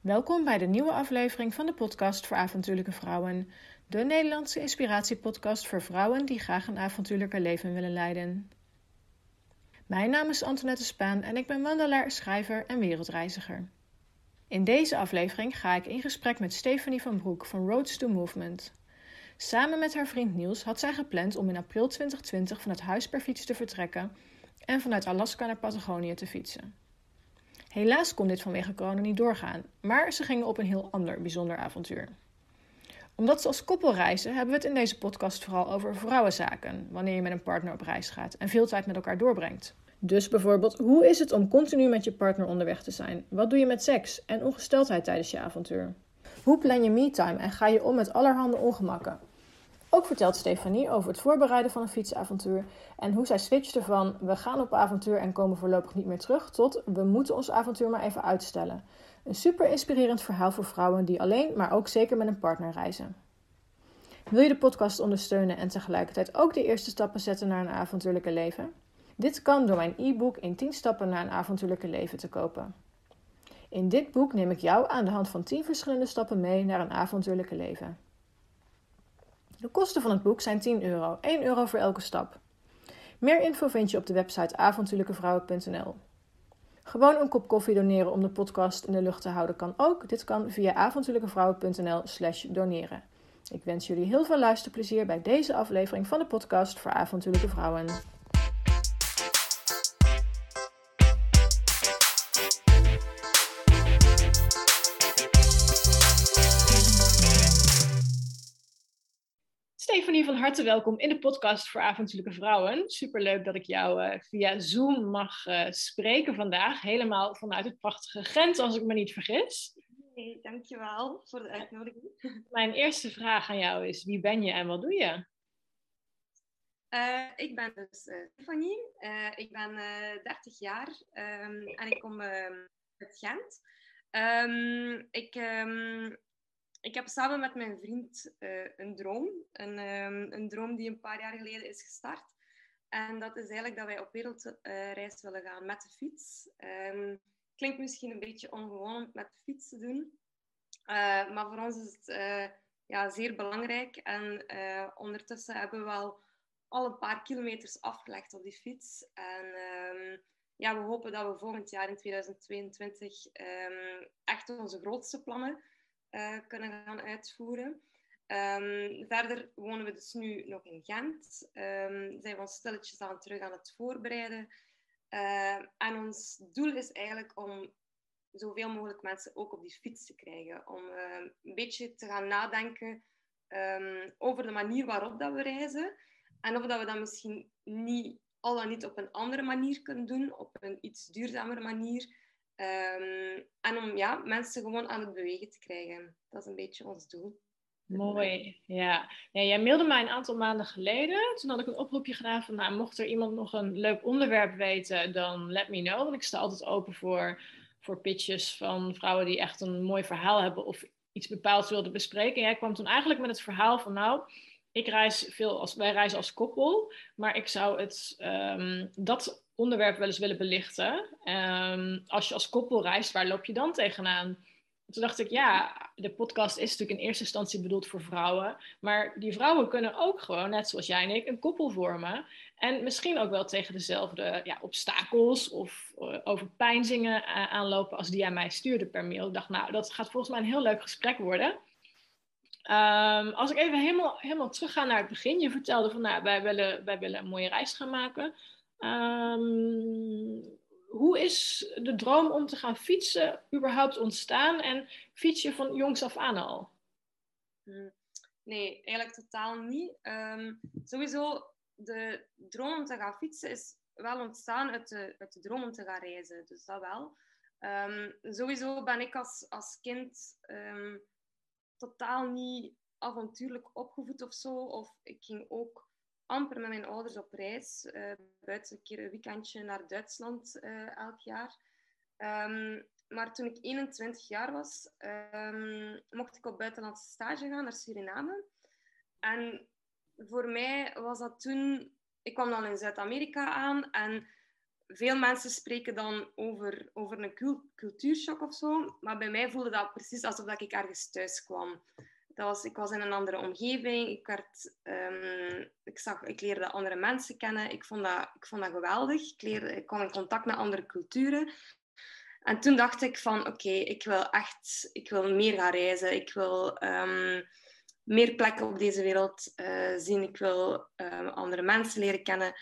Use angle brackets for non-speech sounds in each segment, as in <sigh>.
Welkom bij de nieuwe aflevering van de podcast voor avontuurlijke vrouwen. De Nederlandse inspiratiepodcast voor vrouwen die graag een avontuurlijker leven willen leiden. Mijn naam is Antoinette Spaan en ik ben wandelaar, schrijver en wereldreiziger. In deze aflevering ga ik in gesprek met Stephanie van Broek van Roads to Movement. Samen met haar vriend Niels had zij gepland om in april 2020 vanuit huis per fiets te vertrekken en vanuit Alaska naar Patagonië te fietsen. Helaas kon dit vanwege corona niet doorgaan, maar ze gingen op een heel ander bijzonder avontuur. Omdat ze als koppel reizen, hebben we het in deze podcast vooral over vrouwenzaken, wanneer je met een partner op reis gaat en veel tijd met elkaar doorbrengt. Dus bijvoorbeeld, hoe is het om continu met je partner onderweg te zijn? Wat doe je met seks en ongesteldheid tijdens je avontuur? Hoe plan je me-time en ga je om met allerhande ongemakken? Ook vertelt Stefanie over het voorbereiden van een fietsavontuur en hoe zij switchte van we gaan op avontuur en komen voorlopig niet meer terug tot we moeten ons avontuur maar even uitstellen. Een super inspirerend verhaal voor vrouwen die alleen, maar ook zeker met een partner reizen. Wil je de podcast ondersteunen en tegelijkertijd ook de eerste stappen zetten naar een avontuurlijke leven? Dit kan door mijn e-book in 10 stappen naar een avontuurlijke leven te kopen. In dit boek neem ik jou aan de hand van 10 verschillende stappen mee naar een avontuurlijke leven. De kosten van het boek zijn 10 euro, 1 euro voor elke stap. Meer info vind je op de website avontuurlijkevrouwen.nl. Gewoon een kop koffie doneren om de podcast in de lucht te houden kan ook. Dit kan via avontuurlijkevrouwen.nl slash doneren. Ik wens jullie heel veel luisterplezier bij deze aflevering van de podcast voor avontuurlijke vrouwen. Stephanie, van harte welkom in de podcast voor avontuurlijke vrouwen. Superleuk dat ik jou uh, via Zoom mag uh, spreken vandaag. Helemaal vanuit het prachtige Gent, als ik me niet vergis. Hey, dankjewel voor de uitnodiging. <laughs> Mijn eerste vraag aan jou is, wie ben je en wat doe je? Uh, ik ben dus Stephanie. ik ben 30 jaar um, en ik kom uit Gent. Um, ik... Um, ik heb samen met mijn vriend uh, een droom. Een, um, een droom die een paar jaar geleden is gestart. En dat is eigenlijk dat wij op wereldreis willen gaan met de fiets. Um, klinkt misschien een beetje ongewoon om met de fiets te doen. Uh, maar voor ons is het uh, ja, zeer belangrijk. En ondertussen hebben we al een paar kilometers afgelegd op die fiets. En um, ja, we hopen dat we volgend jaar in 2022 echt onze grootste plannen uh, kunnen gaan uitvoeren. Um, verder wonen we dus nu nog in Gent. Um, zijn we ons stilletjes aan terug aan het voorbereiden. Uh, en ons doel is eigenlijk om zoveel mogelijk mensen ook op die fiets te krijgen. Om uh, een beetje te gaan nadenken over de manier waarop dat we reizen. En of dat we dat misschien niet, al dan niet op een andere manier kunnen doen, op een iets duurzamere manier. Um, en om ja, mensen gewoon aan het bewegen te krijgen. Dat is een beetje ons doel. Mooi, ja. ja. Jij mailde mij een aantal maanden geleden. Toen had ik een oproepje gedaan van, nou, mocht er iemand nog een leuk onderwerp weten, dan let me know. Want ik sta altijd open voor, voor pitches van vrouwen die echt een mooi verhaal hebben of iets bepaalds wilden bespreken. En jij kwam toen eigenlijk met het verhaal van, nou, ik reis veel als, wij reizen als koppel, maar ik zou het, um, dat onderwerp wel eens willen belichten. Um, als je als koppel reist, waar loop je dan tegenaan? Toen dacht ik, ja, de podcast is natuurlijk in eerste instantie bedoeld voor vrouwen. Maar die vrouwen kunnen ook gewoon, net zoals jij en ik, een koppel vormen. En misschien ook wel tegen dezelfde ja, obstakels of uh, overpijnzingen uh, aanlopen als die aan mij stuurde per mail. Ik dacht, nou, dat gaat volgens mij een heel leuk gesprek worden. Um, als ik even helemaal, helemaal terug ga naar het begin. Je vertelde van, nou, wij willen, wij willen een mooie reis gaan maken. Um, hoe is de droom om te gaan fietsen überhaupt ontstaan en fiets je van jongs af aan al? Hm, nee, eigenlijk totaal niet. Um, sowieso, de droom om te gaan fietsen is wel ontstaan uit de, uit de droom om te gaan reizen. Dus dat wel. Um, sowieso ben ik als, als kind totaal niet avontuurlijk opgevoed of zo. Of ik ging ook amper met mijn ouders op reis. Uh, buiten een keer een weekendje naar Duitsland uh, elk jaar. Um, maar toen ik 21 jaar was, um, mocht ik op buitenlandse stage gaan naar Suriname. En voor mij was dat toen... Ik kwam dan in Zuid-Amerika aan en veel mensen spreken dan over, over een cultuurshock of zo. Maar bij mij voelde dat precies alsof ik ergens thuis kwam. Dat was, ik was in een andere omgeving. Ik, werd, ehm, ik, zag, ik leerde andere mensen kennen. Ik vond dat, ik vond dat geweldig. Ik, leerde, ik kwam in contact met andere culturen. En toen dacht ik van, oké, ik wil echt ik wil meer gaan reizen. Ik wil ehm, meer plekken op deze wereld uh, zien. Ik wil um, andere mensen leren kennen.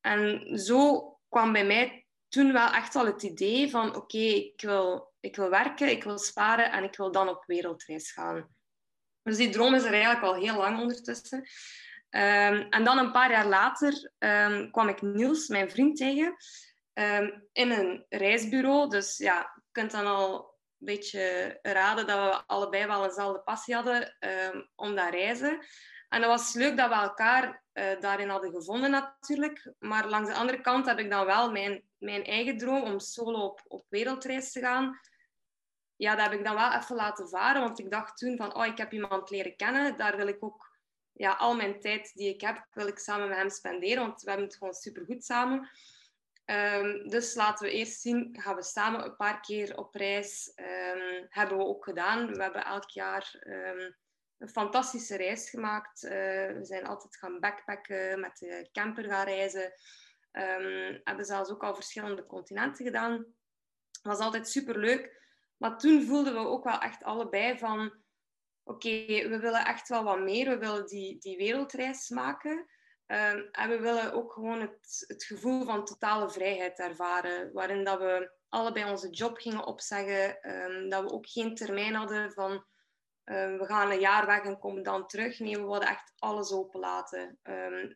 En zo kwam bij mij toen wel echt al het idee van, oké, ik, wil, ik wil werken, ik wil sparen en ik wil dan op wereldreis gaan. Dus die droom is er eigenlijk al heel lang ondertussen. Um, en dan een paar jaar later kwam ik Niels, mijn vriend, tegen. Ehm, in een reisbureau. Dus ja, je kunt dan al een beetje raden dat we allebei wel eenzelfde passie hadden om dat reizen. En dat was leuk dat we elkaar uh, daarin hadden gevonden natuurlijk. Maar langs de andere kant heb ik dan wel mijn, mijn eigen droom om solo op, op wereldreis te gaan. Ja, dat heb ik dan wel even laten varen. Want ik dacht toen van, oh, ik heb iemand leren kennen. Daar wil ik ook ja, al mijn tijd die ik heb, wil ik samen met hem spenderen. Want we hebben het gewoon supergoed samen. Um, dus laten we eerst zien, gaan we samen een paar keer op reis. Um, hebben we ook gedaan. We hebben elk jaar um, een fantastische reis gemaakt. Uh, we zijn altijd gaan backpacken, met de camper gaan reizen. hebben zelfs ook al verschillende continenten gedaan. Het was altijd superleuk. Maar toen voelden we ook wel echt allebei van... Oké, we willen echt wel wat meer. We willen die, die wereldreis maken. Um, en we willen ook gewoon het, het gevoel van totale vrijheid ervaren, waarin dat we allebei onze job gingen opzeggen, um, dat we ook geen termijn hadden van um, we gaan een jaar weg en komen dan terug. Nee, we wilden echt alles openlaten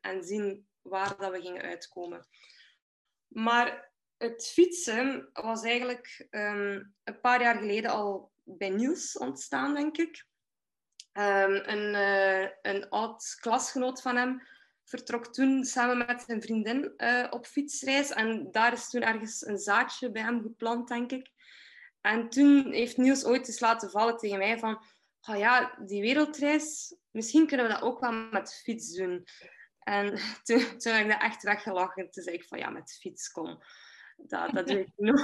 en zien waar dat we gingen uitkomen. Maar het fietsen was eigenlijk een paar jaar geleden al bij Niels ontstaan, denk ik. een, uh, een oud klasgenoot van hem vertrok toen samen met zijn vriendin uh, op fietsreis. En daar is toen ergens een zaadje bij hem geplant, denk ik. En toen heeft Niels ooit eens laten vallen tegen mij van... Oh ja, die wereldreis, misschien kunnen we dat ook wel met fiets doen. En <laughs> toen, toen heb ik dat echt weggelachen. Toen zei ik van, ja, met fiets, kom. Dat, dat, <laughs> doe ik no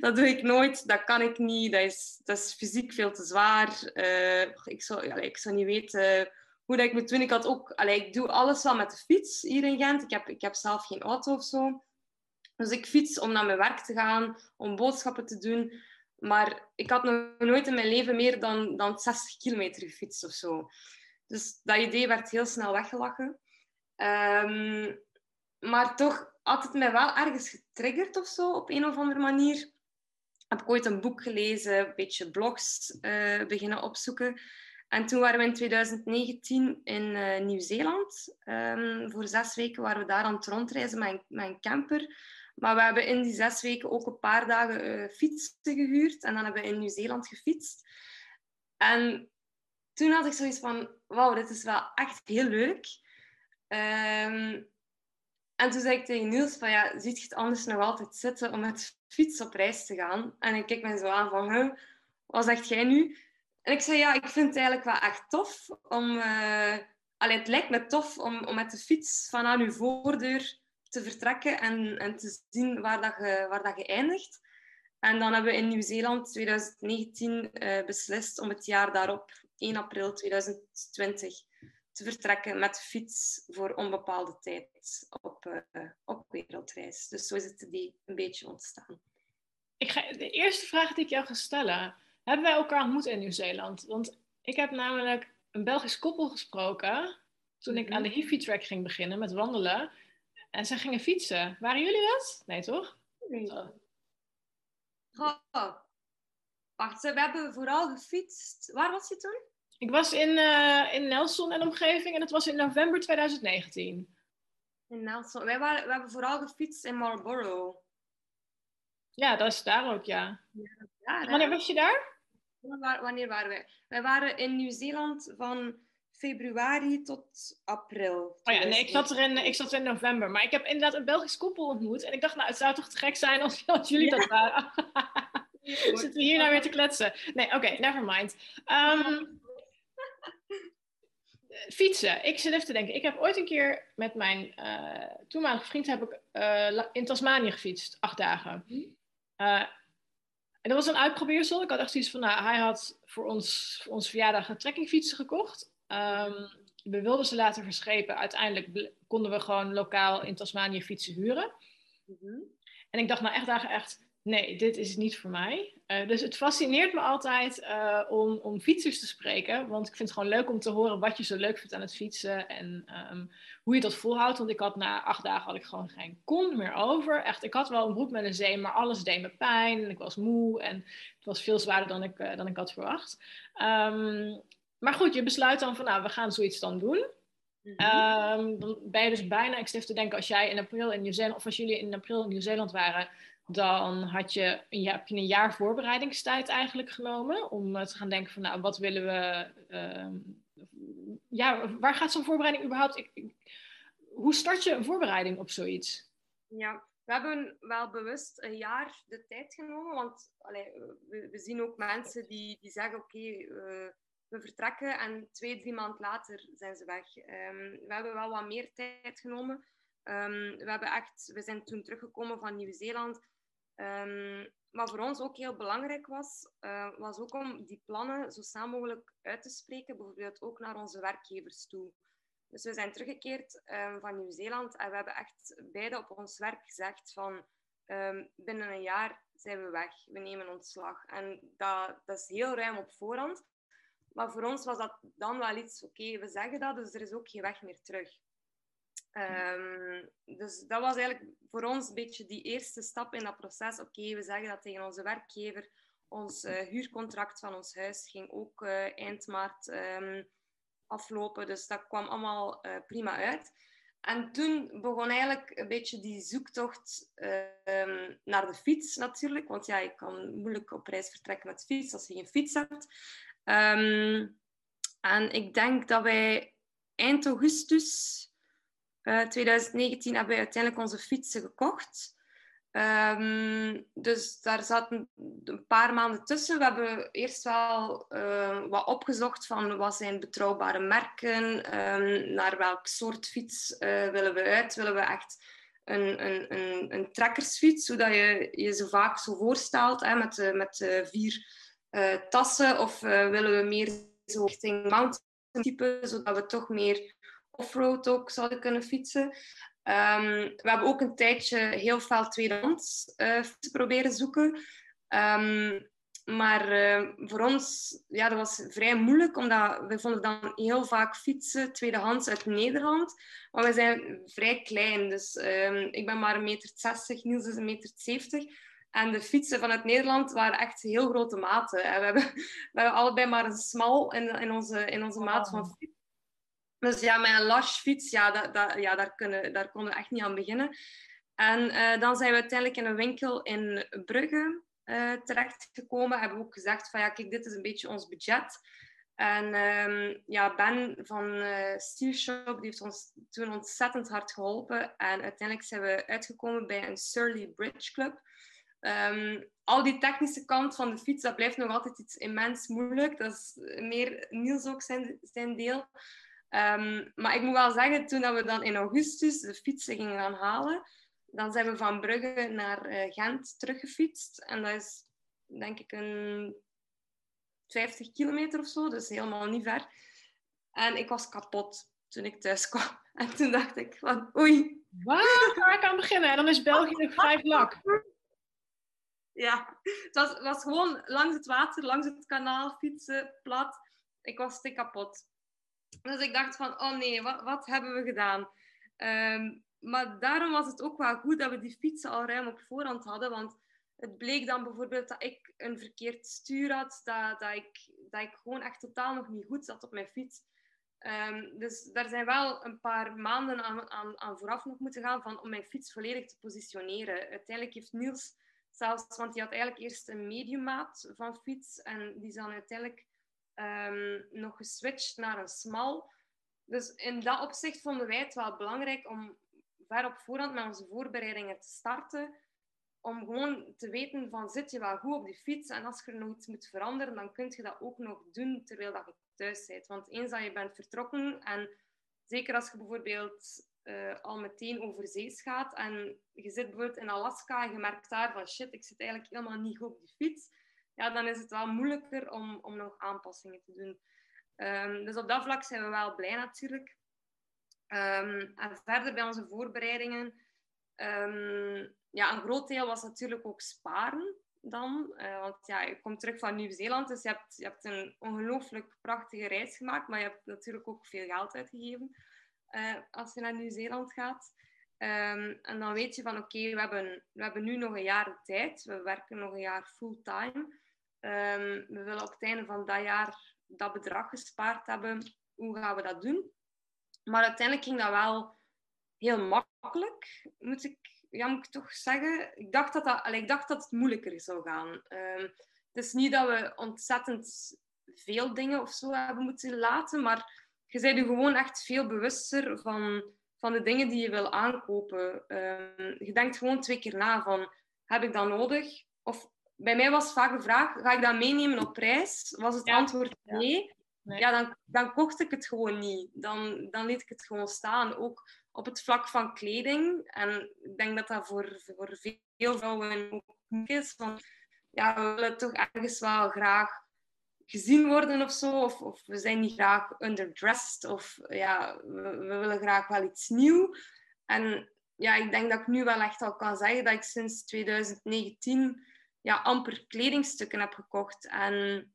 dat doe ik nooit, dat kan ik niet, dat is, dat is fysiek veel te zwaar. Uh, ik, zou, ja, ik zou niet weten hoe dat ik moet doen. Ik had ook, allee, ik doe alles wel met de fiets hier in Gent. Ik heb, ik heb zelf geen auto of zo. Dus ik fiets om naar mijn werk te gaan, om boodschappen te doen. Maar ik had nog nooit in mijn leven meer dan, dan 60 kilometer gefietst of zo. Dus dat idee werd heel snel weggelachen. Um, maar toch had het mij wel ergens getriggerd of zo, op een of andere manier. Heb ik ooit een boek gelezen, een beetje blogs uh, beginnen opzoeken. En toen waren we in 2019 in uh, Nieuw-Zeeland. Um, voor zes weken waren we daar aan het rondreizen met een, camper. Maar we hebben in die zes weken ook een paar dagen uh, fietsen gehuurd. En dan hebben we in Nieuw-Zeeland gefietst. En toen had ik zoiets van... Wauw, dit is wel echt heel leuk. Um, en toen zei ik tegen Niels van... Ja, ziet je het anders nog altijd zitten om met fiets op reis te gaan? En ik keek me zo aan van... Wat zegt jij nu? En ik zei, ja, ik vind het eigenlijk wel echt tof om... Uh, het lijkt me tof om, om met de fiets van aan uw voordeur te vertrekken en, en te zien waar, dat je, waar dat je eindigt. En dan hebben we in Nieuw-Zeeland 2019 uh, eh, beslist om het jaar daarop, 1 april 2020, te vertrekken met de fiets voor onbepaalde tijd op, uh, op wereldreis. Dus zo is het die een beetje ontstaan. Ik ga, de eerste vraag die ik jou ga stellen hebben wij elkaar ontmoet in Nieuw-Zeeland. Want ik heb namelijk een Belgisch koppel gesproken toen ik aan de mhm. Hifi-track ging beginnen met wandelen. En ze gingen fietsen. Waren jullie dat? Nee, toch? Nee. Oh. Wacht, we hebben vooral gefietst. Waar was je toen? Ik was in, uh, in Nelson en omgeving en het was in november 2019. In Nelson. Wij waren, we hebben vooral gefietst in Marlborough. Ja, dat is daar ook, ja. ja Wanneer was je daar? Wanneer waren wij? Wij waren in Nieuw-Zeeland van februari tot april. Oh ja, nee, ik zat, er in, ik zat in november. Maar ik heb inderdaad een Belgisch koppel ontmoet. En ik dacht, nou, het zou toch te gek zijn als, <laughs> als jullie dat waren. <laughs> Zitten we hier nou weer te kletsen? Nee, oké, okay, never mind. Um, fietsen. Ik zit even te denken. Ik heb ooit een keer met mijn uh, toenmalige vriend heb ik, uh, in Tasmanië gefietst. Acht dagen. Uh, en dat was een uitprobeersel. Ik had echt zoiets van, nou, hij had voor ons, voor ons verjaardag een trekkingfietsen gekocht. Um, we wilden ze laten verschepen. Uiteindelijk konden we gewoon lokaal in Tasmanië fietsen huren. Mm -hmm. En ik dacht nou echt dagen echt, nee, dit is niet voor mij. Uh, dus het fascineert me altijd uh, om, om fietsers te spreken. Want ik vind het gewoon leuk om te horen wat je zo leuk vindt aan het fietsen. En um, hoe je dat volhoudt. Want ik had na acht dagen had ik gewoon geen kont meer over. Echt, ik had wel een broek met een zee, maar alles deed me pijn. En ik was moe. En het was veel zwaarder dan ik, uh, dan ik had verwacht. Um, maar goed, je besluit dan van nou, we gaan zoiets dan doen. -hmm. um, dan ben je dus bijna, ik zit te denken, als jij in april in Nieuw-Zeeland, of als jullie in april in Nieuw-Zeeland waren, dan had je, heb je een jaar voorbereidingstijd eigenlijk genomen om te gaan denken van nou, wat willen we, uh, ja, waar gaat zo'n voorbereiding überhaupt, ik, hoe start je een voorbereiding op zoiets? Ja, we hebben wel bewust een jaar de tijd genomen, want we, zien ook mensen die, die zeggen oké, uh, we vertrekken en twee, drie maanden later zijn ze weg. Um, we hebben wel wat meer tijd genomen. Um, we, hebben echt, we zijn toen teruggekomen van Nieuw-Zeeland. Um, wat voor ons ook heel belangrijk was, uh, was ook om die plannen zo snel mogelijk uit te spreken, bijvoorbeeld ook naar onze werkgevers toe. Dus we zijn teruggekeerd um, van Nieuw-Zeeland en we hebben echt beide op ons werk gezegd van um, binnen een jaar zijn we weg, we nemen ontslag. En dat, dat is heel ruim op voorhand. Maar voor ons was dat dan wel iets, oké, we zeggen dat, dus er is ook geen weg meer terug. Um, dus dat was eigenlijk voor ons een beetje die eerste stap in dat proces. Oké, we zeggen dat tegen onze werkgever. Ons uh, huurcontract van ons huis ging ook uh, eind maart um, aflopen. Dus dat kwam allemaal uh, prima uit. En toen begon eigenlijk een beetje die zoektocht um, naar de fiets natuurlijk. Want ja, je kan moeilijk op reis vertrekken met fiets als je geen fiets hebt. En ik denk dat wij eind augustus uh, eh, 2019 hebben wij uiteindelijk onze fietsen gekocht. Um, dus daar zaten een paar maanden tussen. We hebben eerst wel uh, wat opgezocht van wat zijn betrouwbare merken, um, naar welk soort fiets uh, willen we uit. Willen we echt een, een, een, een trekkersfiets, zodat je je ze vaak zo voorstelt, hè, met, met vier tassen, of willen we meer zo richting mountain type, zodat we toch meer offroad ook zouden kunnen fietsen. Um, we hebben ook een tijdje heel veel tweedehands uh, fietsen proberen zoeken. Um, maar uh, voor ons, ja, dat was vrij moeilijk, omdat we vonden dan heel vaak fietsen tweedehands uit Nederland. Maar we zijn vrij klein, dus um, ik ben maar 1,60 meter, Niels is 1,70 meter. En de fietsen vanuit Nederland waren echt heel grote maten. En we, hebben, <laughs> we hebben allebei maar een smal in, in, onze, in onze maat van fiets. Dus ja, met een Lash fiets, ja, dat, dat, ja daar, kunnen, daar konden we echt niet aan beginnen. En uh, dan zijn we uiteindelijk in een winkel in Brugge uh, terechtgekomen. Hebben we ook gezegd van ja, kijk, dit is een beetje ons budget. En um, ja, Ben van uh, Steel Shop die heeft ons toen ontzettend hard geholpen. En uiteindelijk zijn we uitgekomen bij een Surly Bridge Club. Um, al die technische kant van de fiets, dat blijft nog altijd iets immens moeilijk. Dat is meer Niels ook zijn, zijn deel. Um, maar ik moet wel zeggen, toen we dan in augustus de fietsen gingen gaan halen, dan zijn we van Brugge naar uh, Gent teruggefietst. En dat is denk ik een 50 kilometer of zo, dus helemaal niet ver. En ik was kapot toen ik thuis kwam. <laughs> En toen dacht ik van, oei. Waar ga ik aan beginnen? En dan is België vijf lak. Ja, het was, was gewoon langs het water, langs het kanaal fietsen, plat. Ik was te kapot. Dus ik dacht van, oh nee, wat, wat hebben we gedaan? Um, maar daarom was het ook wel goed dat we die fietsen al ruim op voorhand hadden. Want het bleek dan bijvoorbeeld dat ik een verkeerd stuur had. Dat, dat, ik, dat ik gewoon echt totaal nog niet goed zat op mijn fiets. Um, dus daar zijn wel een paar maanden aan, aan, aan, vooraf nog moeten gaan van, om mijn fiets volledig te positioneren. Uiteindelijk heeft Niels zelfs, want hij had eigenlijk eerst een mediummaat van fiets. En die is dan uiteindelijk um, nog geswitcht naar een smal. Dus in dat opzicht vonden wij het wel belangrijk om ver op voorhand met onze voorbereidingen te starten. om gewoon te weten van zit je wel goed op die fiets en als er nog iets moet veranderen, dan kun je dat ook nog doen terwijl je thuis bent. Want eens dat je bent vertrokken en zeker als je bijvoorbeeld uh, al meteen over zee gaat en je zit bijvoorbeeld in Alaska en je merkt daar van shit, ik zit eigenlijk helemaal niet goed op die fiets, ja, dan is het wel moeilijker om, om nog aanpassingen te doen. Um, dus op dat vlak zijn we wel blij natuurlijk. Um, en verder bij onze voorbereidingen, um, ja, een groot deel was natuurlijk ook sparen dan. Uh, want ja, je komt terug van Nieuw-Zeeland, dus je hebt, je hebt een ongelooflijk prachtige reis gemaakt, maar je hebt natuurlijk ook veel geld uitgegeven uh, als je naar Nieuw-Zeeland gaat. En dan weet je van oké, we, hebben, we hebben nu nog een jaar de tijd, we werken nog een jaar fulltime. Um, we willen op het einde van dat jaar dat bedrag gespaard hebben. Hoe gaan we dat doen? Maar uiteindelijk ging dat wel heel makkelijk, moet ik, ja, ik toch zeggen. Ik dacht dat, dat, ik dacht dat het moeilijker zou gaan. Um, het is niet dat we ontzettend veel dingen of zo hebben moeten laten, maar je bent je gewoon echt veel bewuster van, van de dingen die je wil aankopen. Um, je denkt gewoon twee keer na van, heb ik dat nodig? Of bij mij was vaak de vraag, ga ik dat meenemen op reis? Was het antwoord nee? nee. Ja, dan, dan kocht ik het gewoon niet. Dan, dan liet ik het gewoon staan. Ook op het vlak van kleding. En ik denk dat dat voor, voor veel vrouwen ook is. Want ja, we willen toch ergens wel graag gezien worden of zo. Of, of we zijn niet graag underdressed. Of ja, we, we willen graag wel iets nieuws. En ja, ik denk dat ik nu wel echt al kan zeggen dat ik sinds 2019 ja, amper kledingstukken heb gekocht. En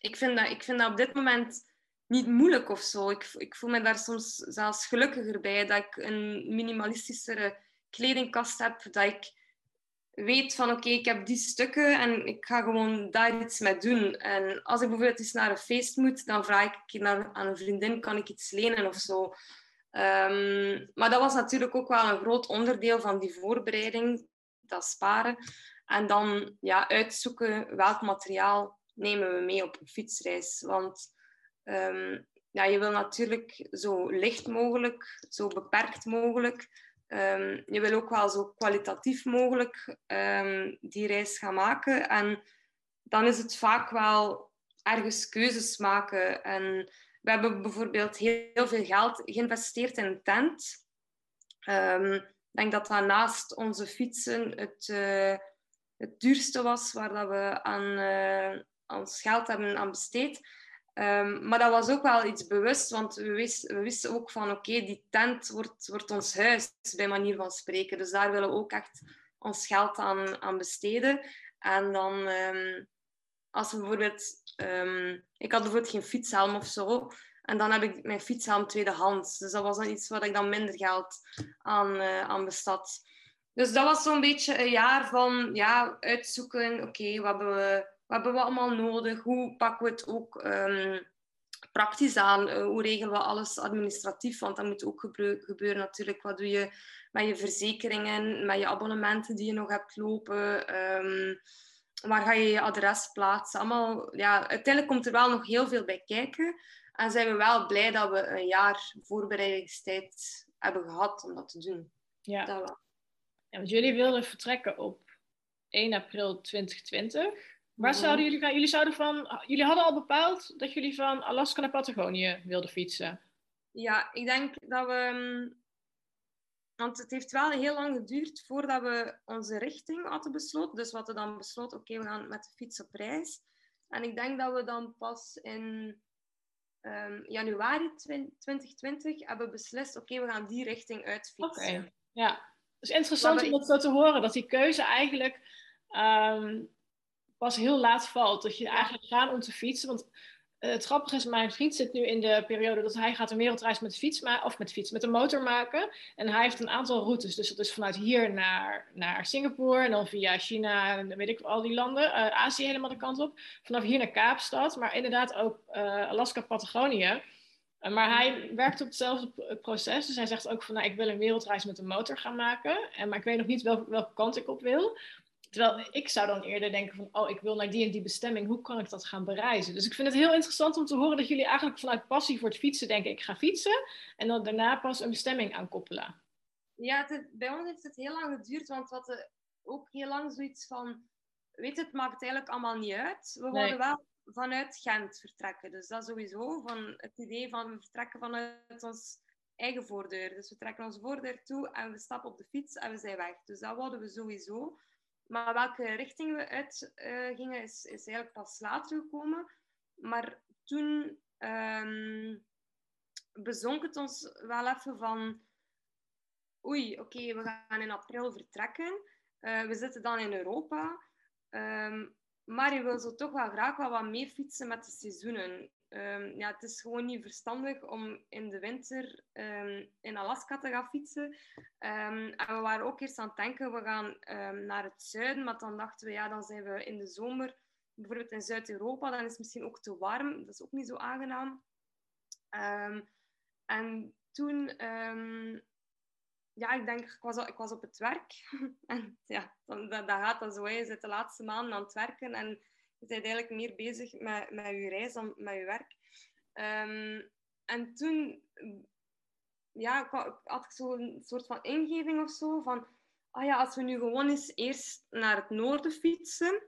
ik vind dat, ik vind dat op dit moment niet moeilijk of zo. Ik, ik voel me daar soms zelfs gelukkiger bij dat ik een minimalistischere kledingkast heb. Dat ik weet van oké, ik heb die stukken en ik ga gewoon daar iets mee doen. En als ik bijvoorbeeld eens naar een feest moet, dan vraag ik naar, aan een vriendin, kan ik iets lenen of zo. Um, maar dat was natuurlijk ook wel een groot onderdeel van die voorbereiding, dat sparen. En dan ja, uitzoeken welk materiaal nemen we mee op een fietsreis. Want um, ja, je wil natuurlijk zo licht mogelijk, zo beperkt mogelijk. Um, je wil ook wel zo kwalitatief mogelijk um, die reis gaan maken. En dan is het vaak wel ergens keuzes maken. En we hebben bijvoorbeeld heel, veel geld geïnvesteerd in een tent. ik denk dat dat naast onze fietsen het, uh, het duurste was waar dat we aan, uh, ons geld hebben aan besteed. Um, maar dat was ook wel iets bewust, want we, we wisten ook van oké, die tent wordt, wordt ons huis, bij manier van spreken. Dus daar willen we ook echt ons geld aan, aan besteden. En dan, um, als we bijvoorbeeld... Um, ik had bijvoorbeeld geen fietshelm of zo. En dan heb ik mijn fietshelm tweedehands. Dus dat was dan iets waar ik dan minder geld aan, uh, aan. Dus dat was zo'n beetje een jaar van ja, uitzoeken. Oké, wat, hebben we, wat hebben we allemaal nodig? Hoe pakken we het ook um, praktisch aan? Uh, hoe regelen we alles administratief? Want dat moet ook gebeuren natuurlijk. Wat doe je met je verzekeringen, met je abonnementen die je nog hebt lopen? Um, waar ga je je adres plaatsen? Allemaal, ja, uiteindelijk komt er wel nog heel veel bij kijken. En zijn we wel blij dat we een jaar voorbereidingstijd hebben gehad om dat te doen. Ja. Dat wel. Ja, want jullie wilden vertrekken op 1 april 2020. Waar mhm. zouden jullie gaan? Jullie, zouden van, jullie hadden al bepaald dat jullie van Alaska naar Patagonië wilden fietsen. Ja, ik denk dat we. Mm, want het heeft wel heel lang geduurd voordat we onze richting hadden besloten. Dus we hadden dan besloten, oké, we gaan met de fiets op reis. En ik denk dat we dan pas in um, januari 2020 hebben beslist, oké, we gaan die richting uitfietsen. Oké, ja. Het is interessant om dat zo te horen, dat die keuze eigenlijk um, pas heel laat valt. Dat je eigenlijk gaat om te fietsen. Want uh, het grappige is, mijn vriend zit nu in de periode dat hij gaat een wereldreis met de fiets, of met de fiets, met de motor maken. En hij heeft een aantal routes. Dus dat is vanuit hier naar, naar Singapore en dan via China en weet ik al die landen. Uh, Azië helemaal de kant op. Vanaf hier naar Kaapstad, maar inderdaad ook uh, Alaska, Patagonië. Eh, maar hij werkt op hetzelfde proces. Dus hij zegt ook van, nou, ik wil een wereldreis met een motor gaan maken. En, maar ik weet nog niet welke, welke kant ik op wil. Terwijl ik zou dan eerder denken van, oh, ik wil naar die en die bestemming. Hoe kan ik dat gaan bereizen? Dus ik vind het heel interessant om te horen dat jullie eigenlijk vanuit passie voor het fietsen denken, ik ga fietsen. En dan daarna pas een bestemming aankoppelen. Ja, het, bij ons heeft het heel lang geduurd, want wat, de, ook heel lang zoiets van, weet het maakt eigenlijk allemaal niet uit. We nee. wel vanuit Gent vertrekken. Dus dat sowieso, van het idee van we vertrekken vanuit ons eigen voordeur. Dus we trekken onze voordeur toe en we stappen op de fiets en we zijn weg. Dus dat wilden we sowieso. Maar welke richting we uit uh, gingen, is, is eigenlijk pas later gekomen. Maar toen um, bezonk het ons wel even van... Oei, oké, we gaan in april vertrekken. Uh, we zitten dan in Europa. Um, maar je wil zo toch wel graag wel wat meer fietsen met de seizoenen. Um, ja, het is gewoon niet verstandig om in de winter um, in Alaska te gaan fietsen. Um, en we waren ook eerst aan het denken, we gaan naar het zuiden. Maar dan dachten we, ja, dan zijn we in de zomer, bijvoorbeeld in Zuid-Europa, dan is het misschien ook te warm. Dat is ook niet zo aangenaam. en toen ja, ik denk, ik was, ik was op het werk. <laughs> en ja, dan, dat, dat gaat dan zo. Je zit de laatste maanden aan het werken en je bent eigenlijk meer bezig met, met je reis dan met je werk. Um, en toen ja, had ik zo'n soort van ingeving of zo van, oh ja, als we nu gewoon eens eerst naar het noorden fietsen,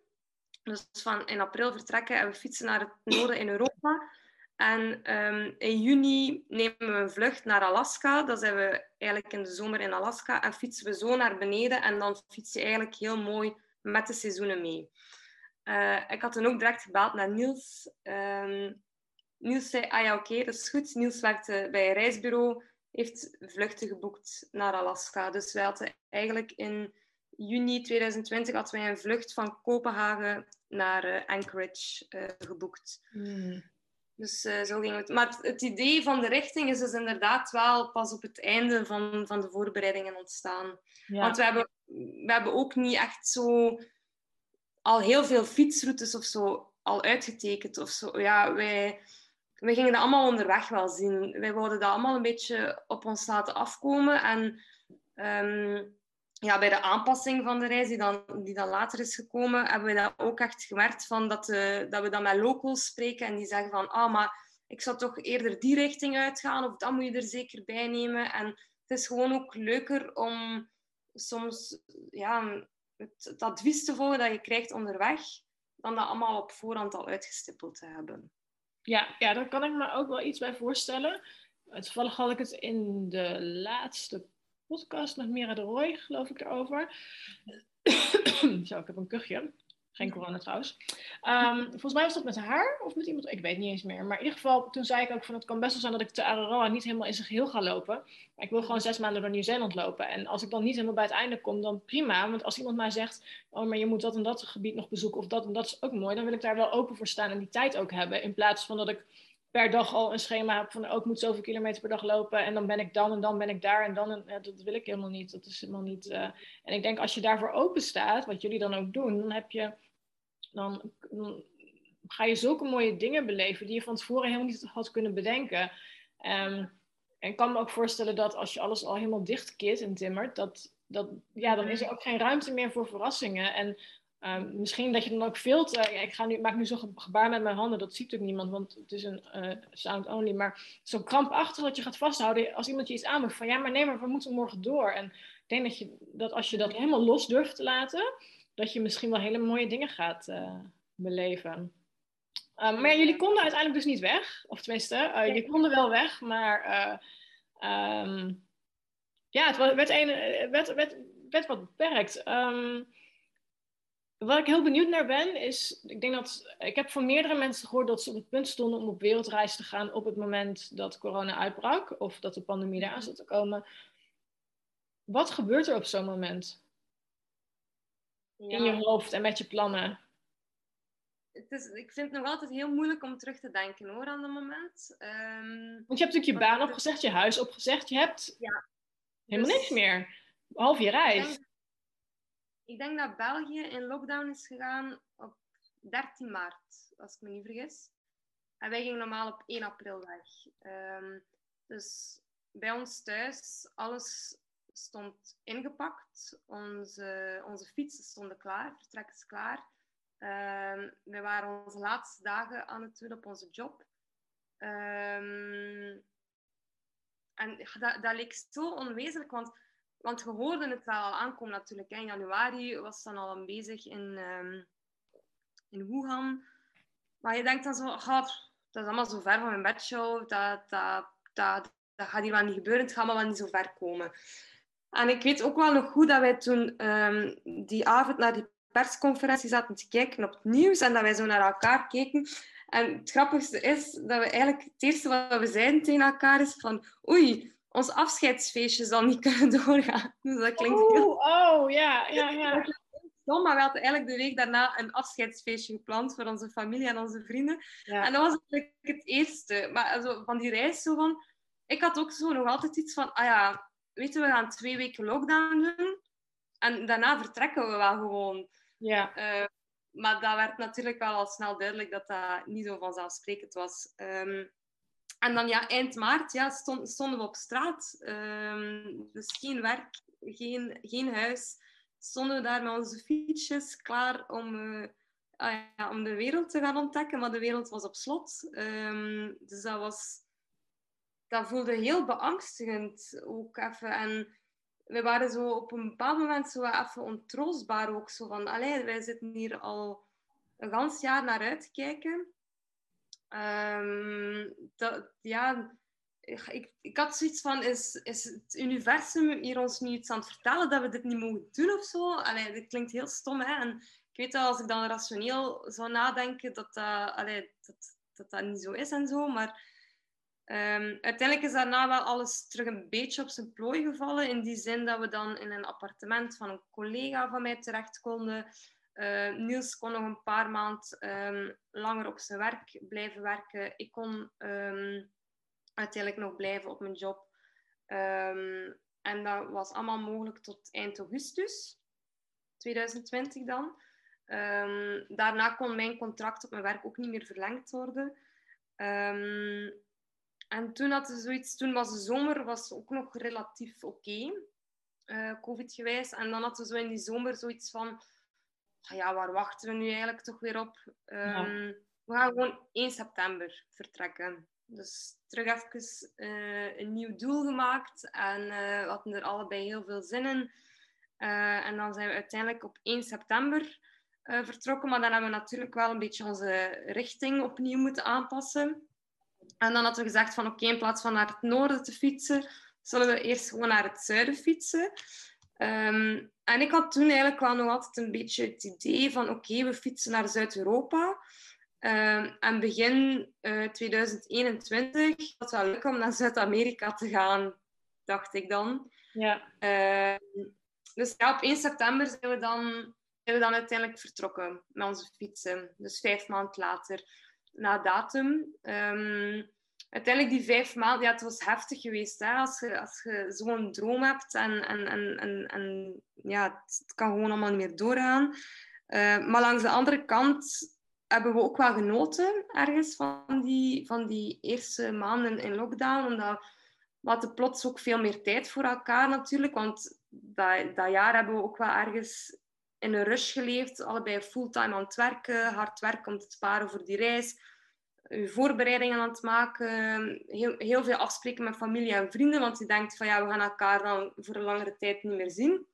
dus van in april vertrekken en we fietsen naar het noorden in Europa, en um, in juni nemen we een vlucht naar Alaska. Dan zijn we eigenlijk in de zomer in Alaska en fietsen we zo naar beneden. En dan fiets je eigenlijk heel mooi met de seizoenen mee. Uh, ik had dan ook direct gebeld naar Niels. Um, Niels zei, ah ja, oké, dat is goed. Niels werkte bij een reisbureau, heeft vluchten geboekt naar Alaska. Dus wij hadden eigenlijk in juni 2020 hadden wij een vlucht van Kopenhagen naar uh, Anchorage uh, geboekt. Mm. Dus uh, zo ging het. Maar het, idee van de richting is dus inderdaad wel pas op het einde van, van de voorbereidingen ontstaan. Want we hebben, we hebben ook niet echt zo al heel veel fietsroutes of zo al uitgetekend. Of zo. Ja, wij, wij gingen dat allemaal onderweg wel zien. Wij wilden dat allemaal een beetje op ons laten afkomen. En um, ja, bij de aanpassing van de reis, die dan, die dan later is gekomen, hebben we dat ook echt gemerkt van dat, uh, dat we dan met locals spreken en die zeggen van, ah, maar ik zou toch eerder die richting uitgaan of dat moet je er zeker bij nemen. En het is gewoon ook leuker om soms ja, het, het advies te volgen dat je krijgt onderweg, dan dat allemaal op voorhand al uitgestippeld te hebben. Ja, ja, daar kan ik me ook wel iets bij voorstellen. Toevallig had ik het in de laatste podcast met Mira de Roy, geloof ik, erover. <coughs> Zo, ik heb een kuchje. Geen corona trouwens. Um, volgens mij was dat met haar of met iemand, ik weet niet eens meer. Maar in ieder geval, toen zei ik ook van het kan best wel zijn dat ik te Araroa niet helemaal in zijn geheel ga lopen. Maar ik wil gewoon zes maanden door Nieuw-Zeeland lopen. En als ik dan niet helemaal bij het einde kom, dan prima. Want als iemand mij zegt, oh maar je moet dat en dat gebied nog bezoeken of dat en dat is ook mooi. Dan wil ik daar wel open voor staan en die tijd ook hebben. In plaats van dat ik per dag al een schema heb van ook oh, moet zoveel kilometer per dag lopen en dan ben ik dan en dan ben ik daar en dan en ja, dat wil ik helemaal niet. Dat is helemaal niet. Uh... en ik denk als je daarvoor open staat, wat jullie dan ook doen, dan heb je dan, dan, ga je zulke mooie dingen beleven die je van tevoren helemaal niet had kunnen bedenken. Um, en ik kan me ook voorstellen dat als je alles al helemaal dichtkeert en timmert, dat, dat, ja, dan is er ook geen ruimte meer voor verrassingen. En Um, misschien dat je dan ook veel te. Ja, ik ga nu, maak nu zo'n gebaar met mijn handen, dat ziet ook niemand, want het is een uh, sound only. Maar zo krampachtig dat je gaat vasthouden als iemand je iets aanmoedigt van ja, maar nee, maar we moeten morgen door. En ik denk dat, je, dat als je dat helemaal los durft te laten, dat je misschien wel hele mooie dingen gaat uh, beleven. Um, maar ja, jullie konden uiteindelijk dus niet weg. Of tenminste, uh, je konden wel weg, maar um, ja, het werd, een, werd, werd, werd wat beperkt. Waar ik heel benieuwd naar ben, is, ik denk dat, ik heb van meerdere mensen gehoord dat ze op het punt stonden om op wereldreis te gaan op het moment dat corona uitbrak of dat de pandemie eraan zat te komen. Wat gebeurt er op zo'n moment? In je hoofd en met je plannen? Het is, ik vind het nog altijd heel moeilijk om terug te denken hoor, aan dat moment. Um, Want je hebt natuurlijk je baan opgezegd, je huis opgezegd, je hebt ja. helemaal dus, niks meer. Behalve je reis. Ik denk dat België in lockdown is gegaan op 13 maart, als ik me niet vergis. En wij gingen normaal op 1 april weg. Um, dus bij ons thuis, alles stond ingepakt. Onze, onze fietsen stonden klaar, vertrek is klaar. Um, we waren onze laatste dagen aan het doen op onze job. Um, en dat, dat leek zo onwezenlijk, want want je hoorde het wel al aankomen natuurlijk. In januari was dan al bezig in, um, in Wuhan. Maar je denkt dan zo, dat is allemaal zo ver van mijn bedshow. Dat, dat, dat, dat gaat hier wel niet gebeuren. Het gaat maar wel niet zo ver komen. En ik weet ook wel nog goed dat wij toen um, die avond naar die persconferentie zaten te kijken op het nieuws en dat wij zo naar elkaar keken. En het grappigste is dat we eigenlijk het eerste wat we zeiden tegen elkaar is van oei, ons afscheidsfeestje zal niet <laughs> kunnen doorgaan. Dus dat klinkt oh, heel... Oh, ja, ja, ja. Stom, maar we hadden eigenlijk de week daarna een afscheidsfeestje gepland voor onze familie en onze vrienden. Ja. En dat was eigenlijk het eerste. Maar also, van die reis zo van... Ik had ook zo nog altijd iets van... Ah ja, weet je, we gaan twee weken lockdown doen. En daarna vertrekken we wel gewoon. Ja. Uh, maar dat werd natuurlijk wel al snel duidelijk dat dat niet zo vanzelfsprekend was. Um, en dan ja, eind maart ja, stond, stonden we op straat. Um, dus geen werk, geen, geen huis. Stonden we daar met onze fietsjes klaar om, uh, ah, ja, om de wereld te gaan ontdekken. Maar de wereld was op slot. Um, dus dat, was, dat voelde heel beangstigend ook even. En we waren zo op een bepaald moment zo even ontroostbaar ook. Zo van, allee, wij zitten hier al een gans jaar naar uitkijken. Um, dat, ja, ik, ik had zoiets van, is, is het universum hier ons nu iets aan het vertellen dat we dit niet mogen doen of zo? Dat klinkt heel stom, hè? En ik weet dat als ik dan rationeel zou nadenken, dat dat, allee, dat, dat, dat niet zo is en zo, maar... Um, uiteindelijk is daarna wel alles terug een beetje op zijn plooi gevallen. In die zin dat we dan in een appartement van een collega van mij terecht konden. Uh, Niels kon nog een paar maanden um, langer op zijn werk blijven werken. Ik kon um, uiteindelijk nog blijven op mijn job. Um, en dat was allemaal mogelijk tot eind augustus 2020 dan. daarna kon mijn contract op mijn werk ook niet meer verlengd worden. en toen, had zoiets, toen was de zomer was ook nog relatief oké, uh, covid-gewijs. En dan hadden ze zo in die zomer zoiets van ja, waar wachten we nu eigenlijk toch weer op? Um, We gaan gewoon 1 september vertrekken. Dus terug even uh, een nieuw doel gemaakt. En uh, we hadden er allebei heel veel zin in. Uh, en dan zijn we uiteindelijk op 1 september vertrokken. Maar dan hebben we natuurlijk wel een beetje onze richting opnieuw moeten aanpassen. En dan hadden we gezegd van oké, in plaats van naar het noorden te fietsen, zullen we eerst gewoon naar het zuiden fietsen. Um, en ik had toen eigenlijk wel nog altijd een beetje het idee van oké, we fietsen naar Zuid-Europa. Um, en begin uh, 2021 was het wel leuk om naar Zuid-Amerika te gaan, dacht ik dan. Ja. Uh, dus ja, op 1 september zijn we, dan, zijn we dan uiteindelijk vertrokken met onze fietsen. Dus vijf maanden later, na datum. Um, uiteindelijk die vijf maanden, ja, het was heftig geweest. Hè? Als je, als je zo'n droom hebt en, en, en, en, ja, het, kan gewoon allemaal niet meer doorgaan. Uh, maar langs de andere kant hebben we ook wel genoten ergens van die, van die eerste maanden in lockdown. Omdat we plots ook veel meer tijd voor elkaar natuurlijk. Want dat, dat jaar hebben we ook wel ergens in een rush geleefd. Allebei fulltime aan het werken, hard werken om te sparen voor die reis voorbereidingen aan het maken, heel, heel veel afspreken met familie en vrienden, want je denkt van ja, we gaan elkaar dan voor een langere tijd niet meer zien.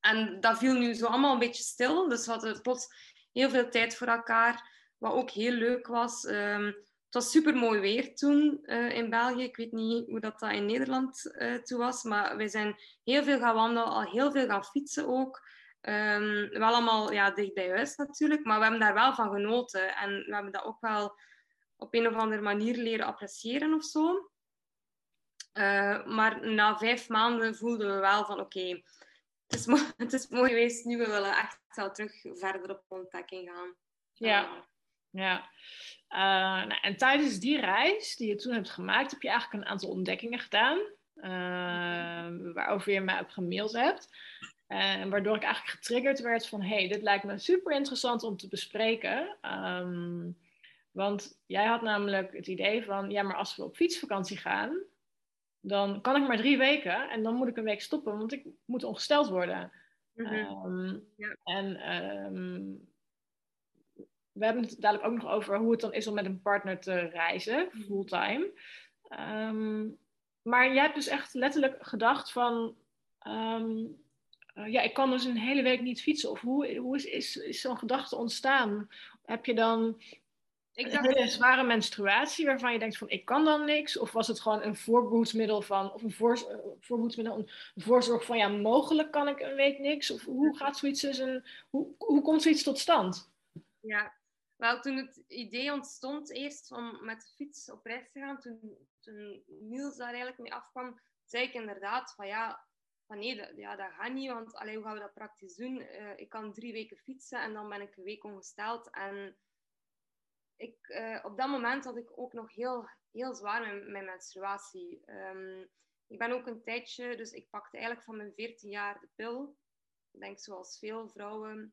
En dat viel nu zo allemaal een beetje stil, dus we hadden plots heel veel tijd voor elkaar, wat ook heel leuk was. Um, het was super mooi weer toen uh, in België. Ik weet niet hoe dat, dat in Nederland uh, toen was, maar wij zijn heel veel gaan wandelen, al heel veel gaan fietsen ook. Um, wel allemaal ja, dicht bij huis natuurlijk, maar we hebben daar wel van genoten. En we hebben dat ook wel op een of andere manier leren appreciëren of zo. Uh, maar na vijf maanden voelden we wel van oké, okay, het, is mooi, <laughs> het is mooi geweest, nu we willen echt wel terug verder op ontdekking gaan. Ja, uh, ja. Uh, nou, en tijdens die reis die je toen hebt gemaakt, heb je eigenlijk een aantal ontdekkingen gedaan. waarover je mij op gemaild hebt. En waardoor ik eigenlijk getriggerd werd van... hey, dit lijkt me super interessant om te bespreken. Um, want jij had namelijk het idee van, ja, maar als we op fietsvakantie gaan, dan kan ik maar drie weken en dan moet ik een week stoppen, want ik moet ongesteld worden. Mm um, ja. En um, we hebben het dadelijk ook nog over hoe het dan is om met een partner te reizen, mhm. fulltime. Um, maar jij hebt dus echt letterlijk gedacht van, ehm, eh, ja, ik kan dus een hele week niet fietsen. Of hoe, hoe is, is, is zo'n gedachte ontstaan? Heb je dan ik dacht, een zware menstruatie waarvan je denkt van ik kan dan niks? Of was het gewoon een voorbehoedsmiddel van, of een uh, voorbehoedsmiddel, een voorzorg van ja, mogelijk kan ik een week niks? Of hoe gaat zoiets dus een, hoe, hoe komt zoiets tot stand? Ja, wel toen het idee ontstond eerst om met de fiets op reis te gaan, toen, toen Niels daar eigenlijk mee afkwam, zei ik inderdaad van ja, van nee, dat, ja, dat gaat niet, want allee, hoe gaan we dat praktisch doen? Uh, ik kan drie weken fietsen en dan ben ik een week ongesteld en ik, uh, op dat moment had ik ook nog heel, heel zwaar met mijn menstruatie. Um, ik ben ook een tijdje, dus ik pakte eigenlijk van mijn 14 jaar de pil. Ik denk zoals veel vrouwen, een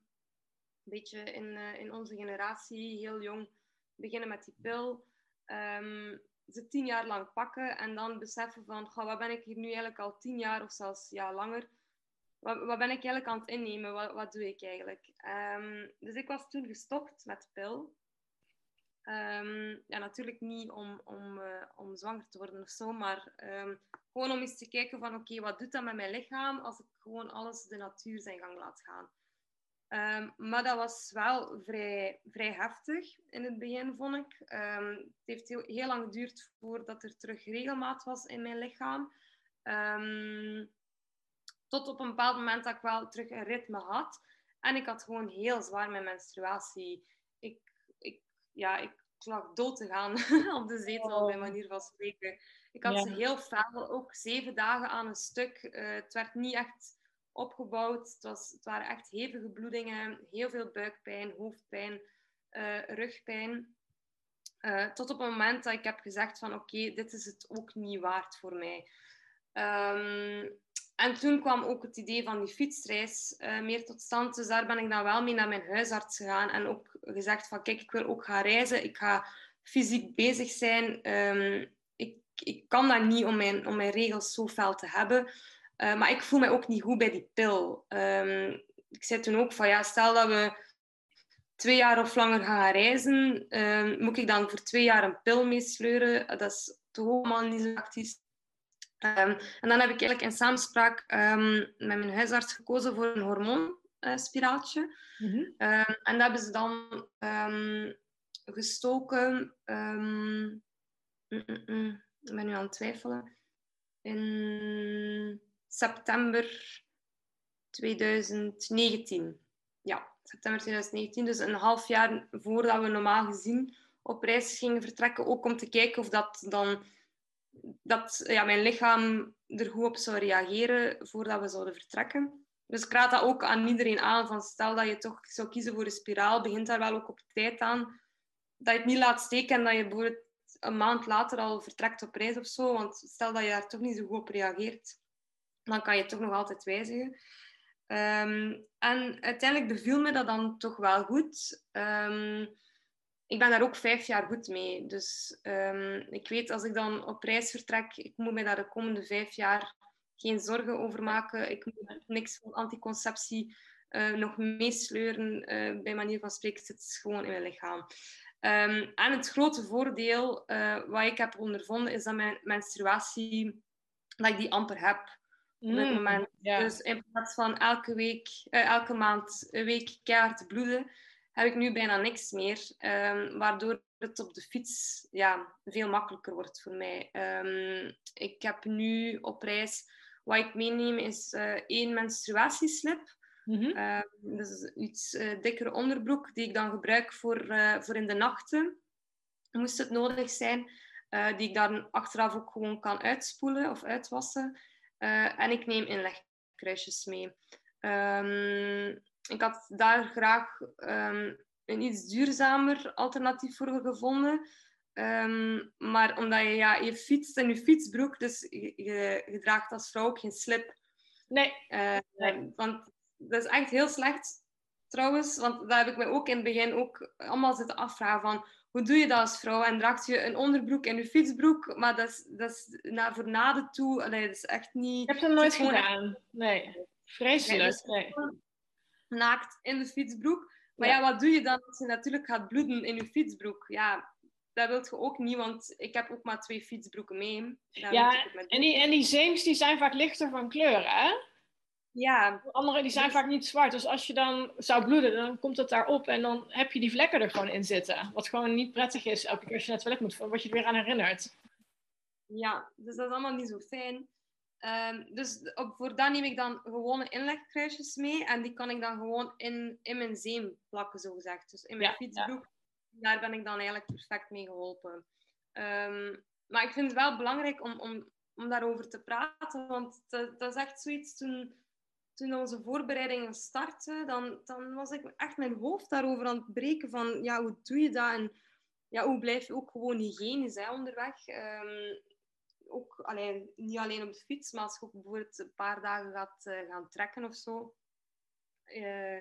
beetje in, uh, in onze generatie, heel jong, beginnen met die pil. Um, ze tien jaar lang pakken en dan beseffen van, wat ben ik hier nu eigenlijk al tien jaar of zelfs ja, langer? Wat, wat ben ik eigenlijk aan het innemen? Wat, doe ik eigenlijk? Um, dus ik was toen gestopt met de pil. Um, ja, natuurlijk niet om, om, uh, om zwanger te worden of zo, maar um, gewoon om eens te kijken van oké, wat doet dat met mijn lichaam als ik gewoon alles de natuur zijn gang laat gaan. Um, maar dat was wel vrij, vrij heftig in het begin, vond ik. het heeft heel, heel lang geduurd voordat er terug regelmaat was in mijn lichaam. tot op een bepaald moment dat ik wel terug een ritme had. En ik had gewoon heel zwaar mijn menstruatie. Ja, ik lag dood te gaan <laughs> op de zetel, op mijn manier van spreken. Ik had ze heel fel, ook zeven dagen aan een stuk. Uh, het werd niet echt opgebouwd. Het, was, het waren echt hevige bloedingen, heel veel buikpijn, hoofdpijn, uh, rugpijn. Uh, tot op het moment dat ik heb gezegd van oké, dit is het ook niet waard voor mij. Um, en toen kwam ook het idee van die fietsreis uh, meer tot stand. Dus daar ben ik dan wel mee naar mijn huisarts gegaan. En ook gezegd van, kijk, ik wil ook gaan reizen. Ik ga fysiek bezig zijn. Um, ik, ik kan dat niet om mijn, om mijn regels zo fel te hebben. Uh, maar ik voel me ook niet goed bij die pil. Um, ik zei toen ook van, ja, stel dat we twee jaar of langer gaan reizen, um, moet ik dan voor twee jaar een pil meesleuren? Dat is toch allemaal niet zo actief. Um, en dan heb ik eigenlijk in samenspraak um, met mijn huisarts gekozen voor een hormoonspiraaltje. Uh, mm -hmm. um, en dat hebben ze dan gestoken. Mm, mm, mm, ik ben nu aan het twijfelen. In september 2019. Ja, september 2019. Dus een half jaar voordat we normaal gezien op reis gingen vertrekken. Ook om te kijken of dat dan dat ja, mijn lichaam er goed op zou reageren voordat we zouden vertrekken. Dus ik raad dat ook aan iedereen aan. Van stel dat je toch zou kiezen voor een spiraal, begint daar wel ook op tijd aan. Dat je het niet laat steken en dat je bijvoorbeeld een maand later al vertrekt op reis of zo. Want stel dat je daar toch niet zo goed op reageert, dan kan je het toch nog altijd wijzigen. Um, en uiteindelijk beviel me dat dan toch wel goed. Um, ik ben daar ook vijf jaar goed mee. Dus um, ik weet als ik dan op reis vertrek, ik moet me daar de komende vijf jaar geen zorgen over maken. Ik moet niks van anticonceptie uh, nog meesleuren. Uh, bij manier van spreken zit het gewoon in mijn lichaam. Um, en het grote voordeel uh, wat ik heb ondervonden is dat mijn menstruatie, dat ik die amper heb. op dit mm, moment. Yeah. Dus in plaats van elke week, elke maand een week keihard bloeden, heb ik nu bijna niks meer. Um, waardoor het op de fiets ja, veel makkelijker wordt voor mij. Um, ik heb nu op reis, wat ik meeneem, is uh, één menstruatieslip. Mm -hmm. uh, dus iets uh, dikkere onderbroek die ik dan gebruik voor, uh, voor in de nachten. Moest het nodig zijn. die ik dan achteraf ook gewoon kan uitspoelen of uitwassen. en ik neem inlegkruisjes mee. Um, ik had daar graag um, een iets duurzamer alternatief voor gevonden. Um, maar omdat je, ja, je fietst in je fietsbroek, dus je, je, draagt als vrouw ook geen slip. Nee. Uh, nee. Want dat is echt heel slecht, trouwens. Want daar heb ik me ook in het begin ook allemaal zitten afvragen van... Hoe doe je dat als vrouw? En draagt je een onderbroek en je fietsbroek? Maar dat is, dat is naar voor naden toe... Allee, dat is echt niet... Ik heb het nooit gedaan. Nee. Vreselijk. Nee, dus nee naakt in de fietsbroek. Maar ja. wat doe je dan als je natuurlijk gaat bloeden in je fietsbroek? Ja, dat wilt je ook niet, want ik heb ook maar twee fietsbroeken mee. ja, en die, en die zeems die zijn vaak lichter van kleur, hè? Ja. Anderen die zijn Dus- vaak niet zwart. Dus als je dan zou bloeden, dan komt het daarop en dan heb je die vlekken er gewoon in zitten. Wat gewoon niet prettig is elke keer als je naar het toilet moet, wat je er weer aan herinnert. Ja, dus dat is allemaal niet zo fijn. Ehm, dus op, voor dat neem ik dan gewone inlegkruisjes mee en die kan ik dan gewoon in, in mijn zeem plakken, zogezegd. Dus in mijn Ja, fietsbroek, daar ben ik dan eigenlijk perfect mee geholpen. Ehm, maar ik vind het wel belangrijk om, om, om daarover te praten, want dat, dat is echt zoiets toen, toen onze voorbereidingen startten, dan, dan was ik echt mijn hoofd daarover aan het breken van, ja, hoe doe je dat en ja, hoe blijf je ook gewoon hygiënisch hè, onderweg? Ehm, ook alleen, niet alleen op de fiets, maar als je ook bijvoorbeeld een paar dagen gaat eh, gaan trekken of zo. eh,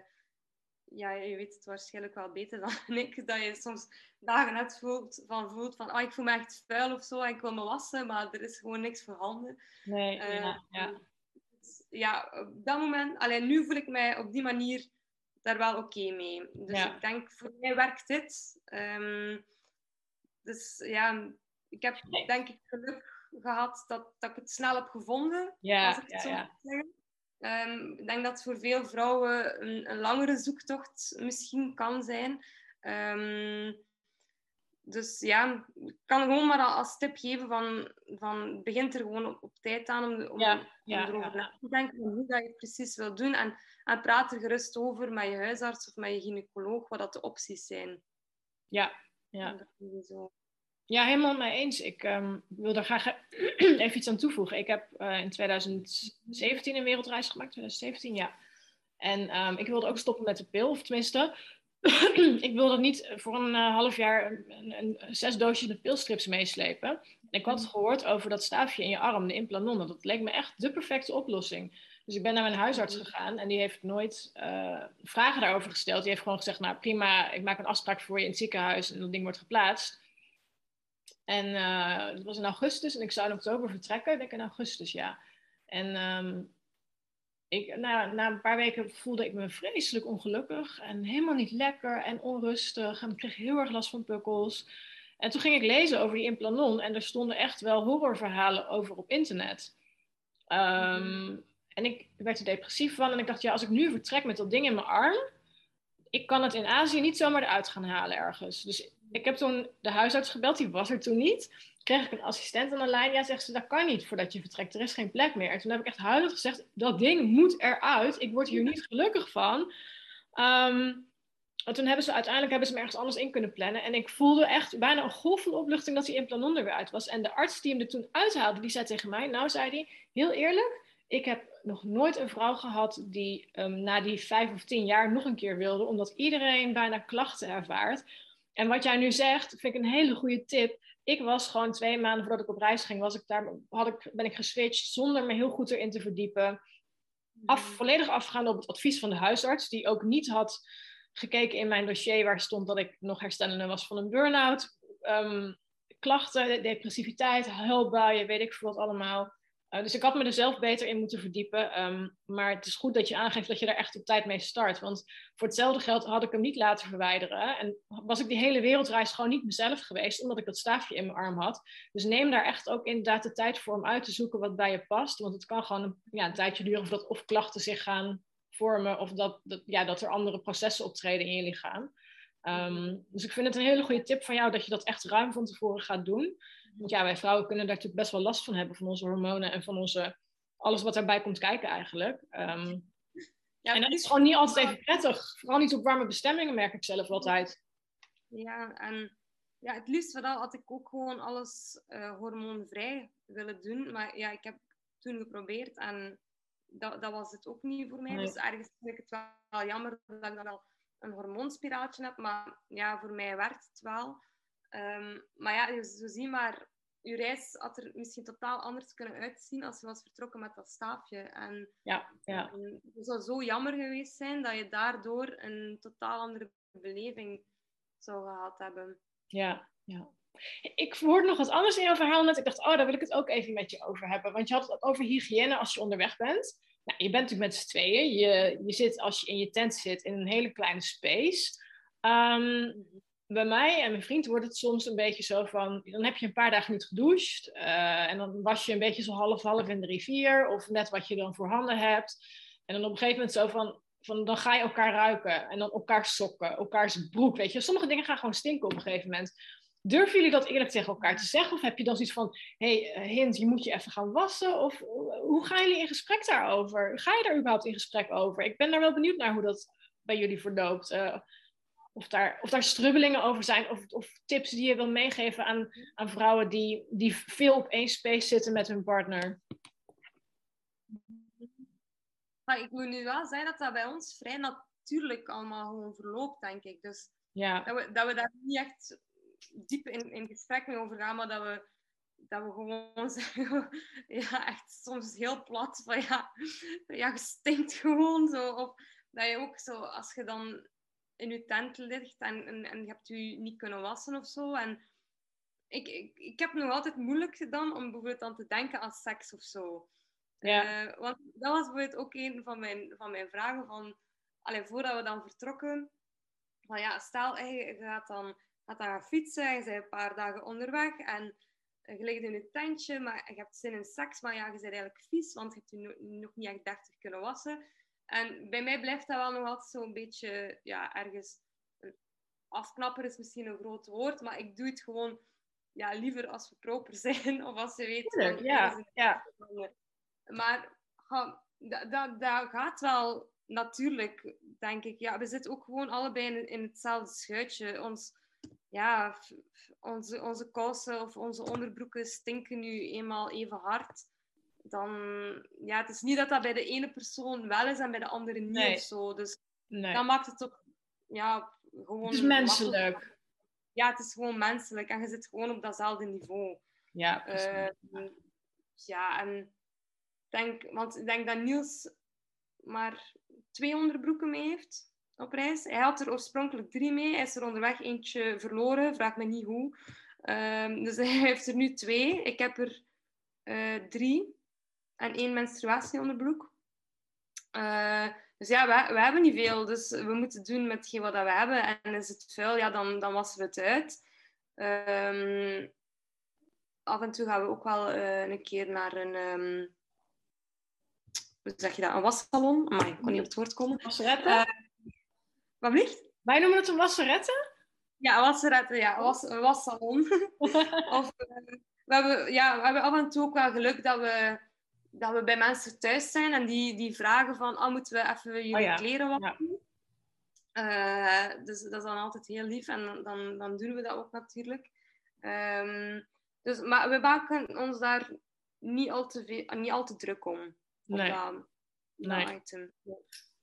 ja, je weet het waarschijnlijk wel beter dan <laughs> ik, dat je soms dagen net voelt van, voelt van ah, ik voel me echt vuil of zo en ik wil me wassen, maar er is gewoon niks voorhanden. Nee, Eh, ja, ja. dus ja, op dat moment, alleen nu voel ik mij op die manier daar wel oké mee. Dus Ja. ik denk, voor mij werkt dit. Ehm, dus ja, ik heb denk ik geluk gehad dat, dat ik het snel heb gevonden, Ja, als ik het ja, zo ja. zeggen. Ehm, ik denk dat het voor veel vrouwen een, een langere zoektocht misschien kan zijn. Ehm, dus ja, ik kan gewoon maar als tip geven van, van begin er gewoon op, op tijd aan om, om, Ja, om ja, erover ja, na te denken hoe dat je het precies wil doen. En, en praat er gerust over met je huisarts of met je gynaecoloog, wat dat de opties zijn. Ja, ja. Ja, helemaal mee eens. Ik ehm, wil daar graag <clears throat> even iets aan toevoegen. Ik heb eh, in 2017 een wereldreis gemaakt, 2017, ja. En ehm, ik wilde ook stoppen met de pil, of tenminste, <clears throat> ik wilde niet voor een eh, half jaar een, een, een zes doosjes met pilstrips meeslepen. En ik had gehoord over dat staafje in je arm, de implanon. Dat leek me echt de perfecte oplossing. Dus ik ben naar mijn huisarts gegaan en die heeft nooit eh, vragen daarover gesteld. Die heeft gewoon gezegd, nou prima, ik maak een afspraak voor je in het ziekenhuis en dat ding wordt geplaatst. En uh, dat was in augustus en ik zou in oktober vertrekken. Ik denk in augustus, ja. En um, ik, na, na een paar weken voelde ik me vreselijk ongelukkig en helemaal niet lekker en onrustig. En ik kreeg heel erg last van pukkels. En toen ging ik lezen over die implanon en er stonden echt wel horrorverhalen over op internet. Um, mm-hmm. En ik werd er depressief van en ik dacht, ja, als ik nu vertrek met dat ding in mijn arm, ik kan het in Azië niet zomaar eruit gaan halen ergens. Dus ik heb toen de huisarts gebeld, die was er toen niet. Kreeg ik een assistent aan de lijn. Ja, zegt ze, dat kan niet voordat je vertrekt. Er is geen plek meer. En toen heb ik echt huilend gezegd, dat ding moet eruit. Ik word hier niet gelukkig van. Um, en toen hebben ze uiteindelijk hebben ze me ergens anders in kunnen plannen. En ik voelde echt bijna een golf van opluchting dat die implanon er weer uit was. En de arts die hem er toen uithaalde, die zei tegen mij, nou zei hij, heel eerlijk, ik heb nog nooit een vrouw gehad die um, na die vijf of tien jaar nog een keer wilde, omdat iedereen bijna klachten ervaart. En wat jij nu zegt, vind ik een hele goede tip. Ik was gewoon twee maanden voordat ik op reis ging, was ik daar, had ik, ben ik geswitcht zonder me heel goed erin te verdiepen. Af, volledig afgegaan op het advies van de huisarts, die ook niet had gekeken in mijn dossier waar stond dat ik nog herstellende was van een burn-out. Um, klachten, depressiviteit, huilbuien, weet ik veel wat allemaal. Uh, dus ik had me er zelf beter in moeten verdiepen. Um, maar het is goed dat je aangeeft dat je daar echt op tijd mee start. Want voor hetzelfde geld had ik hem niet laten verwijderen. En was ik die hele wereldreis gewoon niet mezelf geweest, omdat ik dat staafje in mijn arm had. Dus neem daar echt ook inderdaad de tijd voor om uit te zoeken wat bij je past. Want het kan gewoon een, ja, een tijdje duren voordat of klachten zich gaan vormen, of dat, dat, ja, dat er andere processen optreden in je lichaam. Um, dus ik vind het een hele goede tip van jou dat je dat echt ruim van tevoren gaat doen. Want ja, wij vrouwen kunnen daar natuurlijk best wel last van hebben, van onze hormonen en van onze, alles wat daarbij komt kijken eigenlijk. Um, ja, en dat is gewoon niet altijd even prettig. Vooral niet op warme bestemmingen, merk ik zelf altijd. Ja, en ja, het liefst vooral had ik ook gewoon alles uh, hormoonvrij willen doen. Maar ja, ik heb toen geprobeerd en dat, dat was het ook niet voor mij. Nee. Dus ergens vind ik het wel, wel jammer dat ik dan wel een hormoonspiraaltje heb. Maar ja, voor mij werkt het wel. Um, maar ja, zo zie maar, je reis had er misschien totaal anders kunnen uitzien als je was vertrokken met dat staafje. En ja, ja. Het zou zo jammer geweest zijn dat je daardoor een totaal andere beleving zou gehad hebben. Ja, ja. Ik hoorde nog wat anders in jouw verhaal net. Ik dacht, oh, daar wil ik het ook even met je over hebben. Want je had het over hygiëne als je onderweg bent. Nou, je bent natuurlijk met z'n tweeën. Je, je zit, als je in je tent zit, in een hele kleine space. Um, bij mij en mijn vriend wordt het soms een beetje zo van... Dan heb je een paar dagen niet gedoucht. Uh, en dan was je een beetje zo half-half in de rivier. Of net wat je dan voor handen hebt. En dan op een gegeven moment zo van, van dan ga je elkaar ruiken. En dan elkaar sokken, elkaars broek, weet je. Sommige dingen gaan gewoon stinken op een gegeven moment. Durven jullie dat eerlijk tegen elkaar te zeggen? Of heb je dan zoiets van, hé hey, eh, Hint, je moet je even gaan wassen? Of hoe gaan jullie in gesprek daarover? Ga je daar überhaupt in gesprek over? Ik ben daar wel benieuwd naar hoe dat bij jullie verloopt. Of, daar, of daar strubbelingen over zijn. Of, of tips die je wil meegeven aan, aan vrouwen die, die veel op één space zitten met hun partner. Maar ik moet nu wel zeggen dat dat bij ons vrij natuurlijk allemaal gewoon verloopt, denk ik. Dus ja. dat, we, dat we daar niet echt diep in, in gesprek mee over gaan, maar dat we, dat we gewoon <laughs> zeggen, ja, echt soms heel plat, van ja, ja je stinkt gewoon zo. Of dat je ook zo, als je dan in je tent ligt en, en, en je hebt je niet kunnen wassen of zo. En ik, ik, ik heb nog altijd moeilijk gedaan om bijvoorbeeld aan te denken aan seks of zo. Ja. Uh, want dat was bijvoorbeeld ook een van mijn, van mijn vragen van, allee, voordat we dan vertrokken, van ja, stel je gaat dan, gaat dan gaan fietsen, je bent een paar dagen onderweg en je ligt in je tentje, maar je hebt zin in seks, maar ja, je bent eigenlijk vies, want je hebt je nog niet echt deftig kunnen wassen. En bij mij blijft dat wel nog altijd zo'n beetje, ja, ergens... Afknapper is misschien een groot woord, maar ik doe het gewoon ja, liever als we proper <laughs> zijn. Of als weet... Tuurlijk, ja, ja. Maar dat, dat, dat gaat wel natuurlijk, denk ik. Ja, we zitten ook gewoon allebei in, in hetzelfde schuitje. Ons, ja, onze, onze kousen of onze onderbroeken stinken nu eenmaal even hard. Dan, ja, het is niet dat dat bij de ene persoon wel is en bij de andere niet nee. of zo. Dus nee. dan maakt het toch ja, gewoon... Het is menselijk. Ja, het is gewoon menselijk. En je zit gewoon op datzelfde niveau. Ja, uh, ja, en denk, want ik denk dat Niels maar twee onderbroeken mee heeft op reis. Hij had er oorspronkelijk drie mee. Hij is er onderweg eentje verloren. Vraag me niet hoe. Um, dus hij heeft er nu twee. Ik heb er uh, drie. En één menstruatieonderbroek. Uh, dus ja, we, we, hebben niet veel. Dus we moeten doen met wat we hebben. En is het vuil, ja, dan, dan wassen we het uit. Um, af en toe gaan we ook wel uh, een keer naar een... Um, hoe zeg je dat? Een wassalon? Maar ik kon niet op het woord komen. Wasseretten? Uh, wat? Wij noemen het een wasseretten? Ja, wasseretten, ja. Was, een wassalon. <laughs> of, we, hebben, ja, we hebben af en toe ook wel geluk dat we, dat we bij mensen thuis zijn en die, die vragen van, oh, moeten we even jullie oh, ja. kleren wassen? Ja. Uh, dus dat is dan altijd heel lief en dan, dan doen we dat ook natuurlijk. Um, dus, maar we maken ons daar niet al te, veel, niet al te druk om nee. nee.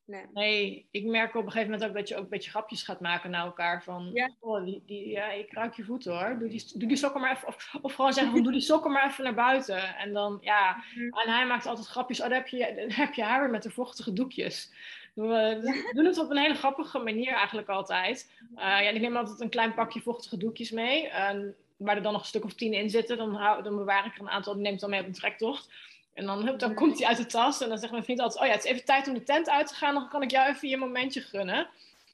Nee. nee. ik merk op een gegeven moment ook dat je ook een beetje grapjes gaat maken naar elkaar. Van, ja. oh, die, die, ja, ik ruik je voeten hoor. Doe die, doe die sokken maar even. Of, of gewoon zeggen van, doe die sokken maar even naar buiten. En dan, ja. Mhm. En hij maakt altijd grapjes. Oh, dan heb je, dan heb je haar weer met de vochtige doekjes. We doen het op een hele grappige manier eigenlijk altijd. Uh, ja, ik neem altijd een klein pakje vochtige doekjes mee. Uh, waar er dan nog een stuk of tien in zitten. Dan, hou, dan bewaar ik er een aantal. Die neem ik dan mee op een trektocht. En dan, dan komt hij uit de tas en dan zegt mijn vriend altijd: Oh ja, het is even tijd om de tent uit te gaan, dan kan ik jou even je momentje gunnen.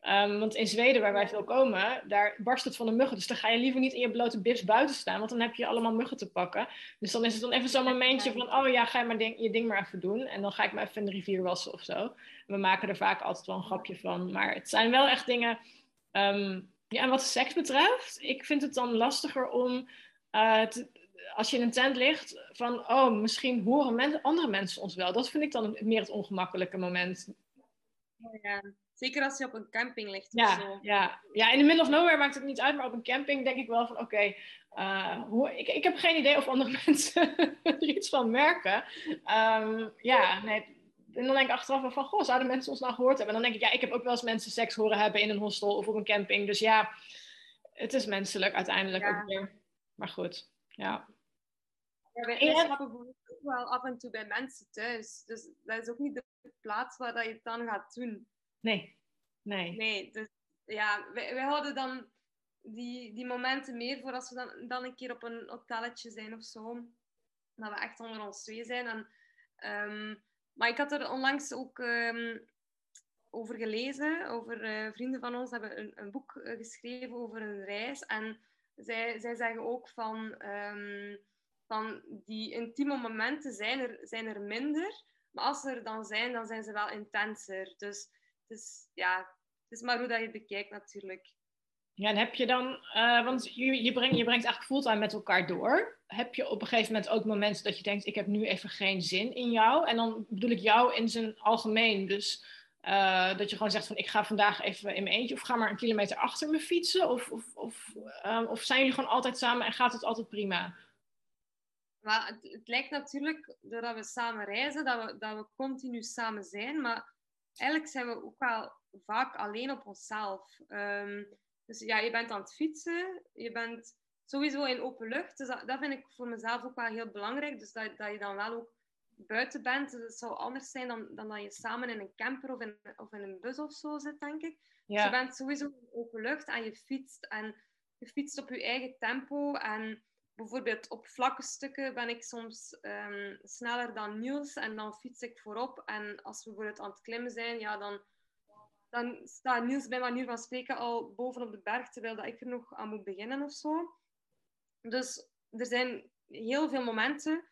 Um, want in Zweden, waar wij veel komen, daar barst het van de muggen. Dus dan ga je liever niet in je blote bibs buiten staan, want dan heb je allemaal muggen te pakken. Dus dan is het dan even zo'n momentje van: Oh ja, ga je maar ding, je ding maar even doen. En dan ga ik me even in de rivier wassen of zo. we maken er vaak altijd wel een grapje van. Maar het zijn wel echt dingen. Um, ja, en wat seks betreft, ik vind het dan lastiger om. Uh, als je in een tent ligt, van oh, misschien horen andere mensen ons wel. Dat vind ik dan meer het ongemakkelijke moment. Ja, zeker als je op een camping ligt. Ja, of zo. ja. ja, in de middle of nowhere maakt het niet uit, maar op een camping denk ik wel van oké, okay, ik, ik heb geen idee of andere <laughs> mensen er iets van merken. Um, ja, nee. En dan denk ik achteraf van, goh, zouden mensen ons nou gehoord hebben? En dan denk ik, ja, ik heb ook wel eens mensen seks horen hebben in een hostel of op een camping. Dus ja, het is menselijk uiteindelijk ook weer. Maar goed, ja. Wij slapen ook wel af en toe bij mensen thuis. Dus dat is ook niet de plaats waar dat je het dan gaat doen. Nee. Nee. Nee, dus ja, wij, wij houden dan die, die momenten meer voor als we dan, dan een keer op een hotelletje zijn of zo. Dat we echt onder ons twee zijn. En, um, maar ik had er onlangs ook um, over gelezen. Over uh, vrienden van ons hebben een, een boek uh, geschreven over een reis. En zij, zij zeggen ook van... Um, van die intieme momenten zijn er, zijn er minder Maar als ze er dan zijn, dan zijn ze wel intenser. Dus het is, ja, het is maar hoe dat je het bekijkt natuurlijk. Ja, en heb je dan, uh, want je, je, brengt, je brengt eigenlijk fulltime met elkaar door. Heb je op een gegeven moment ook momenten dat je denkt, ik heb nu even geen zin in jou? En dan bedoel ik jou in zijn algemeen. Dus uh, dat je gewoon zegt van, ik ga vandaag even in mijn eentje of ga maar een kilometer achter me fietsen. Of, of, of, um, of zijn jullie gewoon altijd samen en gaat het altijd prima? Maar het, het, lijkt natuurlijk, doordat we samen reizen, dat we, dat we continu samen zijn. Maar eigenlijk zijn we ook wel vaak alleen op onszelf. Um, dus ja, je bent aan het fietsen, je bent sowieso in open lucht. Dus dat, dat vind ik voor mezelf ook wel heel belangrijk. Dus dat, dat je dan wel ook buiten bent. Dus het zou anders zijn dan, dan dat je samen in een camper of in, of in een bus of zo zit, denk ik. Ja. Dus je bent sowieso in open lucht en je fietst. En je fietst op je eigen tempo. En bijvoorbeeld op vlakke stukken ben ik soms um, sneller dan Niels. En dan fiets ik voorop. En als we bijvoorbeeld aan het klimmen zijn, ja, dan dan staat Niels bij manier van spreken al bovenop de berg, terwijl dat ik er nog aan moet beginnen of zo. Dus er zijn heel veel momenten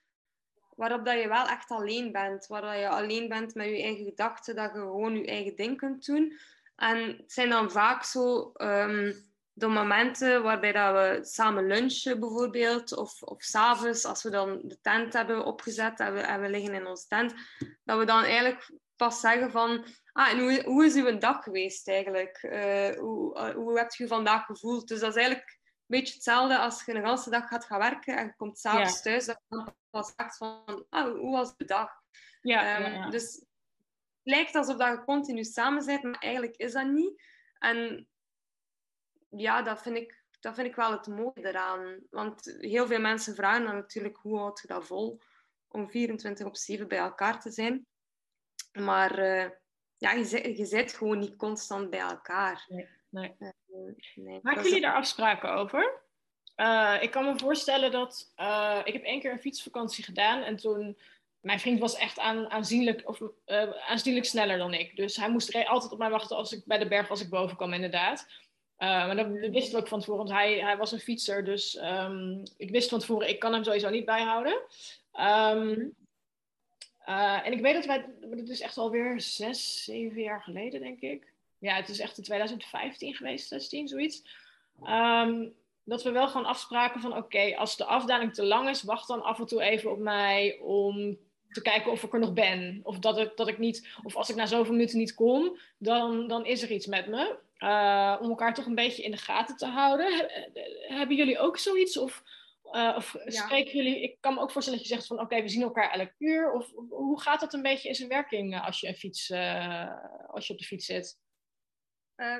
waarop dat je wel echt alleen bent. Waar je alleen bent met je eigen gedachten, dat je gewoon je eigen ding kunt doen. En het zijn dan vaak zo um, de momenten waarbij dat we samen lunchen bijvoorbeeld, of, of s'avonds als we dan de tent hebben opgezet en we, en we liggen in onze tent, dat we dan eigenlijk pas zeggen van, ah, en hoe, hoe is uw dag geweest eigenlijk? Uh, hoe, uh, hoe hebt je vandaag gevoeld? Dus dat is eigenlijk een beetje hetzelfde als je een hele dag gaat gaan werken en je komt s'avonds ja. thuis, dat je dan pas zegt van, ah, hoe was de dag? Ja, um, ja, Dus het lijkt alsof dat je continu samen bent, maar eigenlijk is dat niet. En ja, dat vind ik, dat vind ik wel het mooie eraan. Want heel veel mensen vragen dan natuurlijk, hoe houd je dat vol om 24 op 7 bij elkaar te zijn? Maar uh, ja, je, je zit gewoon niet constant bij elkaar. Nee, nee. Uh, nee. Maken jullie daar afspraken over? Uh, ik kan me voorstellen dat... ik heb één keer een fietsvakantie gedaan en toen... Mijn vriend was echt aan, aanzienlijk, of, aanzienlijk sneller dan ik. Dus hij moest altijd op mij wachten als ik bij de berg als ik boven kwam, inderdaad. Maar dat, dat wist ik ook van tevoren, want hij, hij was een fietser. Dus um, ik wist van tevoren, ik kan hem sowieso niet bijhouden. Um, en ik weet dat wij, dat is echt alweer zes, zeven jaar geleden, denk ik. Ja, het is echt in 2015 geweest, 16, zoiets. Um, dat we wel gewoon afspraken van, oké, als de afdaling te lang is, wacht dan af en toe even op mij om te kijken of ik er nog ben. Of dat ik, dat ik niet, of als ik na zoveel minuten niet kom, dan, dan is er iets met me. Uh, om elkaar toch een beetje in de gaten te houden. Hebben jullie ook zoiets? Of uh, of spreken jullie, ik kan me ook voorstellen dat je zegt van oké, we zien elkaar elk uur. Of, hoe gaat dat een beetje in zijn werking eh, als je, een fiets, als je op de fiets zit?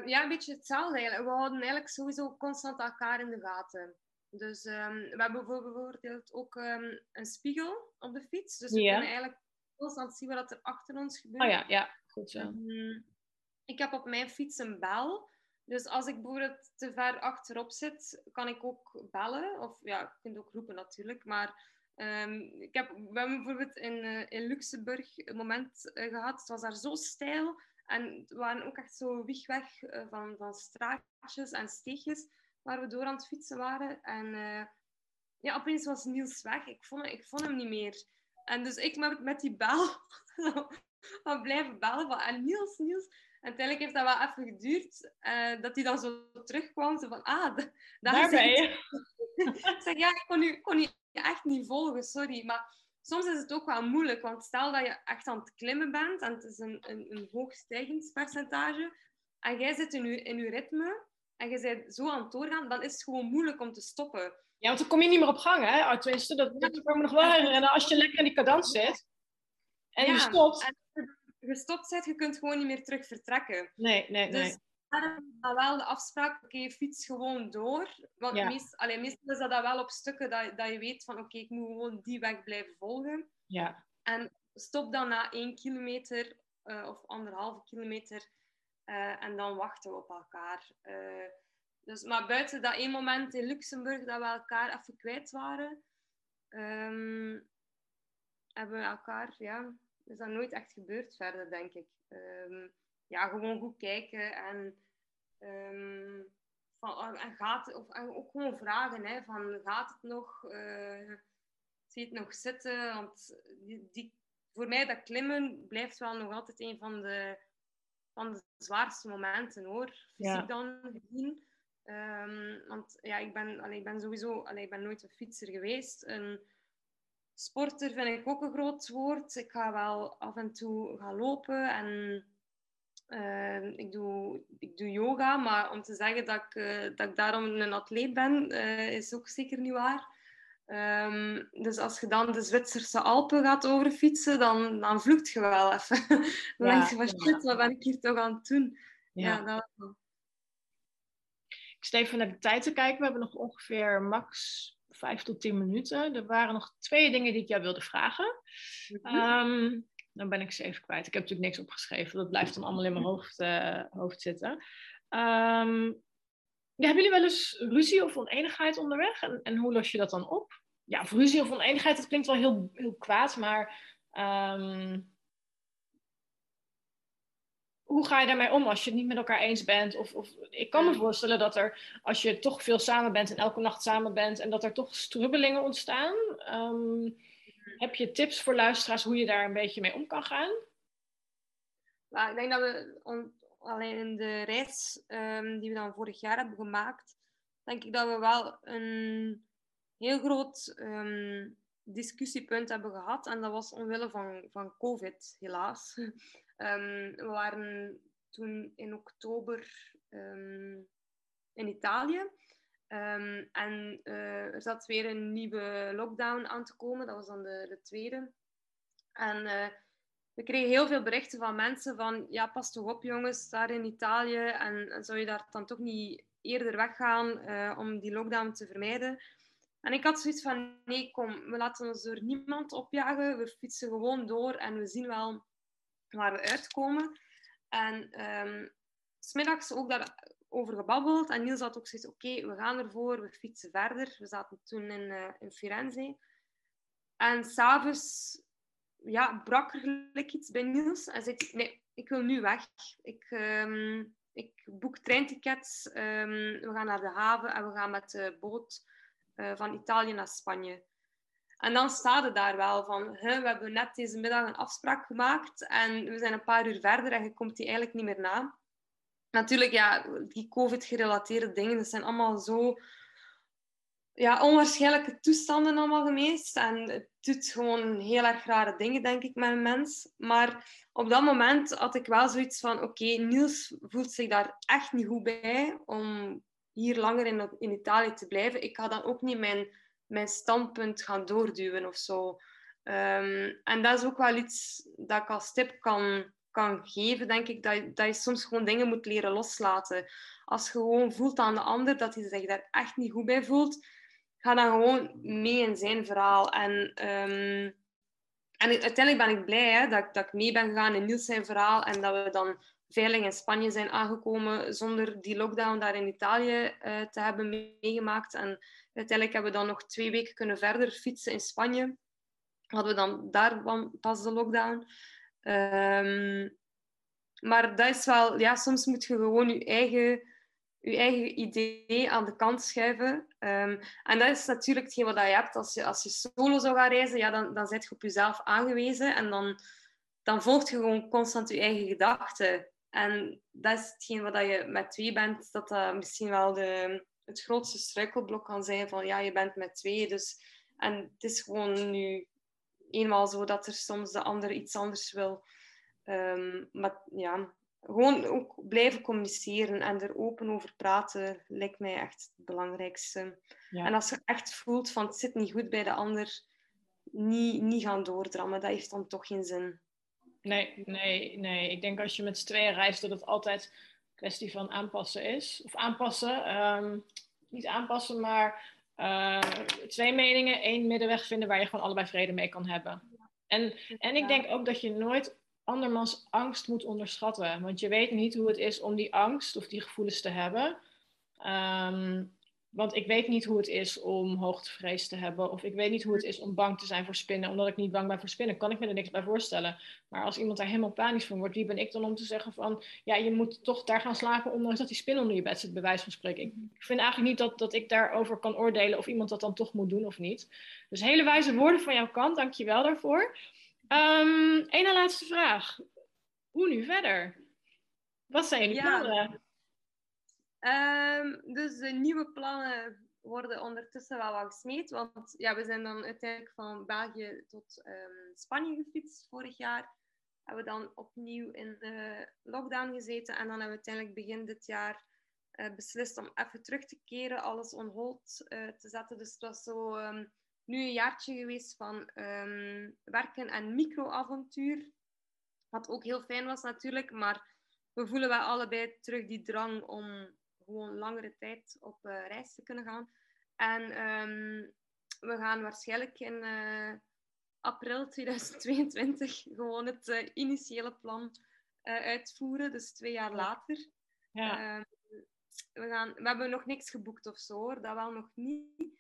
ja, een beetje hetzelfde eigenlijk. We houden eigenlijk sowieso constant elkaar in de gaten. Dus um, we hebben bijvoorbeeld ook um, een spiegel op de fiets. Dus we kunnen eigenlijk constant zien wat er achter ons gebeurt. Oh ja, ja, goed zo. Um, ik heb op mijn fiets een bel. Dus als ik bijvoorbeeld te ver achterop zit, kan ik ook bellen. Of ja, je kunt ook roepen natuurlijk. Maar um, ik heb, we bijvoorbeeld in, uh, in Luxemburg een moment uh, gehad. Het was daar zo stijl. En we waren ook echt zo wegweg uh, van, van straatjes en steegjes waar we door aan het fietsen waren. En ja, opeens was Niels weg. Ik vond, ik vond hem niet meer. En dus ik met, met die bel <laughs> van blijven bellen. Van, en Niels, Niels. En uiteindelijk heeft dat wel even geduurd, uh, dat hij dan zo terugkwam. Zo van, ah, daar ben je. <laughs> ik zeg, ja, ik kon, u, kon u echt niet volgen, sorry. Maar soms is het ook wel moeilijk, want stel dat je echt aan het klimmen bent en het is een, een, een hoog stijgingspercentage en jij zit in je, in je ritme en je bent zo aan het doorgaan, dan is het gewoon moeilijk om te stoppen. Ja, want dan kom je niet meer op gang, hè? Tenminste, dat, dat kan me nog wel herinneren. Als je lekker in die cadans zit en je stopt gestopt bent, je kunt gewoon niet meer terug vertrekken. Nee, nee, dus nee. Dus dan wel de afspraak, oké, okay, fiets gewoon door. Want ja. meest, allee, meestal is dat dan wel op stukken dat, dat je weet van, oké, okay, ik moet gewoon die weg blijven volgen. Ja. En stop dan na één kilometer uh, of anderhalve kilometer uh, en dan wachten we op elkaar. Uh, dus, maar buiten dat één moment in Luxemburg dat we elkaar even kwijt waren, um, hebben we elkaar, ja, is dat nooit echt gebeurd verder, denk ik. Um, ja, gewoon goed kijken en, um, van, en gaat, of, en ook gewoon vragen, hè, van gaat het nog? Uh, zie het nog zitten? Want die, die voor mij dat klimmen blijft wel nog altijd een van de, van de zwaarste momenten hoor. Fysiek dan gezien. Um, want ja, ik ben, allee, ik ben sowieso allee, ik ben nooit een fietser geweest. Een sporter vind ik ook een groot woord. Ik ga wel af en toe gaan lopen en uh, ik, doe, ik doe yoga. Maar om te zeggen dat ik, uh, dat ik daarom een atleet ben, uh, is ook zeker niet waar. Um, dus als je dan de Zwitserse Alpen gaat overfietsen, dan, dan vloekt je wel even. <laughs> dan ja, denk je van shit, wat ben ik hier toch aan het doen? Ja, ja dat wel. Ik sta even naar de tijd te kijken. We hebben nog ongeveer max vijf tot tien minuten. Er waren nog twee dingen die ik jou wilde vragen. Um, dan ben ik ze even kwijt. Ik heb natuurlijk niks opgeschreven. Dat blijft dan allemaal in mijn hoofd, uh, hoofd zitten. Um, ja, hebben jullie wel eens ruzie of oneenigheid onderweg? En, en hoe los je dat dan op? Ja, of ruzie of oneenigheid, dat klinkt wel heel, heel kwaad, maar um, hoe ga je daarmee om als je het niet met elkaar eens bent? Of, of, ik kan me voorstellen dat er, als je toch veel samen bent en elke nacht samen bent, en dat er toch strubbelingen ontstaan. Um, heb je tips voor luisteraars hoe je daar een beetje mee om kan gaan? Nou, ik denk dat we alleen in de reis um, die we dan vorig jaar hebben gemaakt, denk ik dat we wel een heel groot um, discussiepunt hebben gehad. En dat was omwille van, van COVID, helaas. Um, we waren toen in oktober in Italië. en uh, er zat weer een nieuwe lockdown aan te komen. Dat was dan de, de tweede. En uh, we kregen heel veel berichten van mensen van, ja, pas toch op jongens, daar in Italië. En, en zou je daar dan toch niet eerder weggaan uh, om die lockdown te vermijden? En ik had zoiets van, nee, kom, we laten ons door niemand opjagen. We fietsen gewoon door en we zien wel waar we uitkomen. En um, smiddags ook daarover gebabbeld. En Niels had ook zoiets, oké, we gaan ervoor, we fietsen verder. We zaten toen in, uh, in Firenze. En s'avonds ja, brak er gelijk iets bij Niels. En zei nee, ik wil nu weg. Ik, um, ik boek treintickets. Um, we gaan naar de haven en we gaan met de boot uh, van Italië naar Spanje. En dan staat het daar wel van, we hebben net deze middag een afspraak gemaakt en we zijn een paar uur verder en je komt die eigenlijk niet meer na. Natuurlijk, ja, die COVID-gerelateerde dingen, dat zijn allemaal zo ja, onwaarschijnlijke toestanden allemaal geweest. En het doet gewoon heel erg rare dingen, denk ik, met een mens. Maar op dat moment had ik wel zoiets van... Oké, Niels voelt zich daar echt niet goed bij om hier langer in, in Italië te blijven. Ik ga dan ook niet mijn, mijn standpunt gaan doorduwen of zo. Um, en dat is ook wel iets dat ik als tip kan, kan geven, denk ik. Dat, dat je soms gewoon dingen moet leren loslaten. Als je gewoon voelt aan de ander dat hij zich daar echt niet goed bij voelt ga dan gewoon mee in zijn verhaal. En, um, en uiteindelijk ben ik blij hè, dat, dat ik mee ben gegaan in Niels zijn verhaal en dat we dan veilig in Spanje zijn aangekomen zonder die lockdown daar in Italië uh, te hebben meegemaakt. En uiteindelijk hebben we dan nog twee weken kunnen verder fietsen in Spanje. Hadden we dan daar pas de lockdown. Um, maar dat is wel, ja, soms moet je gewoon je eigen je eigen idee aan de kant schuiven. Um, en dat is natuurlijk hetgeen wat je hebt. Als je, als je solo zou gaan reizen, ja, dan, dan zit je op jezelf aangewezen. En dan, dan volgt je gewoon constant je eigen gedachten. En dat is hetgeen wat je met twee bent, dat dat misschien wel de, het grootste struikelblok kan zijn. Van ja, je bent met twee. Dus, en het is gewoon nu eenmaal zo dat er soms de ander iets anders wil. Um, maar ja, gewoon ook blijven communiceren en er open over praten lijkt mij echt het belangrijkste. En als je echt voelt van het zit niet goed bij de ander, niet, niet gaan doordrammen. Dat heeft dan toch geen zin. Nee, nee, nee. Ik denk als je met z'n tweeën reist, dat het altijd een kwestie van aanpassen is. Of aanpassen. Ehm, niet aanpassen, maar uh, twee meningen, één middenweg vinden waar je gewoon allebei vrede mee kan hebben. En, en ik denk ook dat je nooit andermans angst moet onderschatten. Want je weet niet hoe het is om die angst of die gevoelens te hebben. Ehm, want ik weet niet hoe het is om hoogtevrees te hebben. Of ik weet niet hoe het is om bang te zijn voor spinnen. Omdat ik niet bang ben voor spinnen, kan ik me er niks bij voorstellen. Maar als iemand daar helemaal panisch van wordt, wie ben ik dan om te zeggen van... Ja, je moet toch daar gaan slapen, ondanks dat die spin onder je bed zit, bij wijze van spreken. Ik vind eigenlijk niet dat, dat ik daarover kan oordelen of iemand dat dan toch moet doen of niet. Dus hele wijze woorden van jouw kant, dank je wel daarvoor. Um, Eén laatste vraag. Hoe nu verder? Wat zijn jullie ja. plannen? Um, dus de nieuwe plannen worden ondertussen wel wat gesmeed. Want ja, we zijn dan uiteindelijk van België tot um, Spanje gefietst vorig jaar. Hebben we dan opnieuw in lockdown gezeten. En dan hebben we uiteindelijk begin dit jaar uh, beslist om even terug te keren, alles on hold uh, te zetten. Dus het was zo um, nu een jaartje geweest van werken en microavontuur. Wat ook heel fijn was natuurlijk, maar we voelen wel allebei terug die drang om gewoon langere tijd op uh, reis te kunnen gaan. En um, we gaan waarschijnlijk in uh, april 2022 gewoon het uh, initiële plan uitvoeren, dus twee jaar later. Ja. Um, we, gaan, we hebben nog niks geboekt of zo, hoor. dat wel nog niet.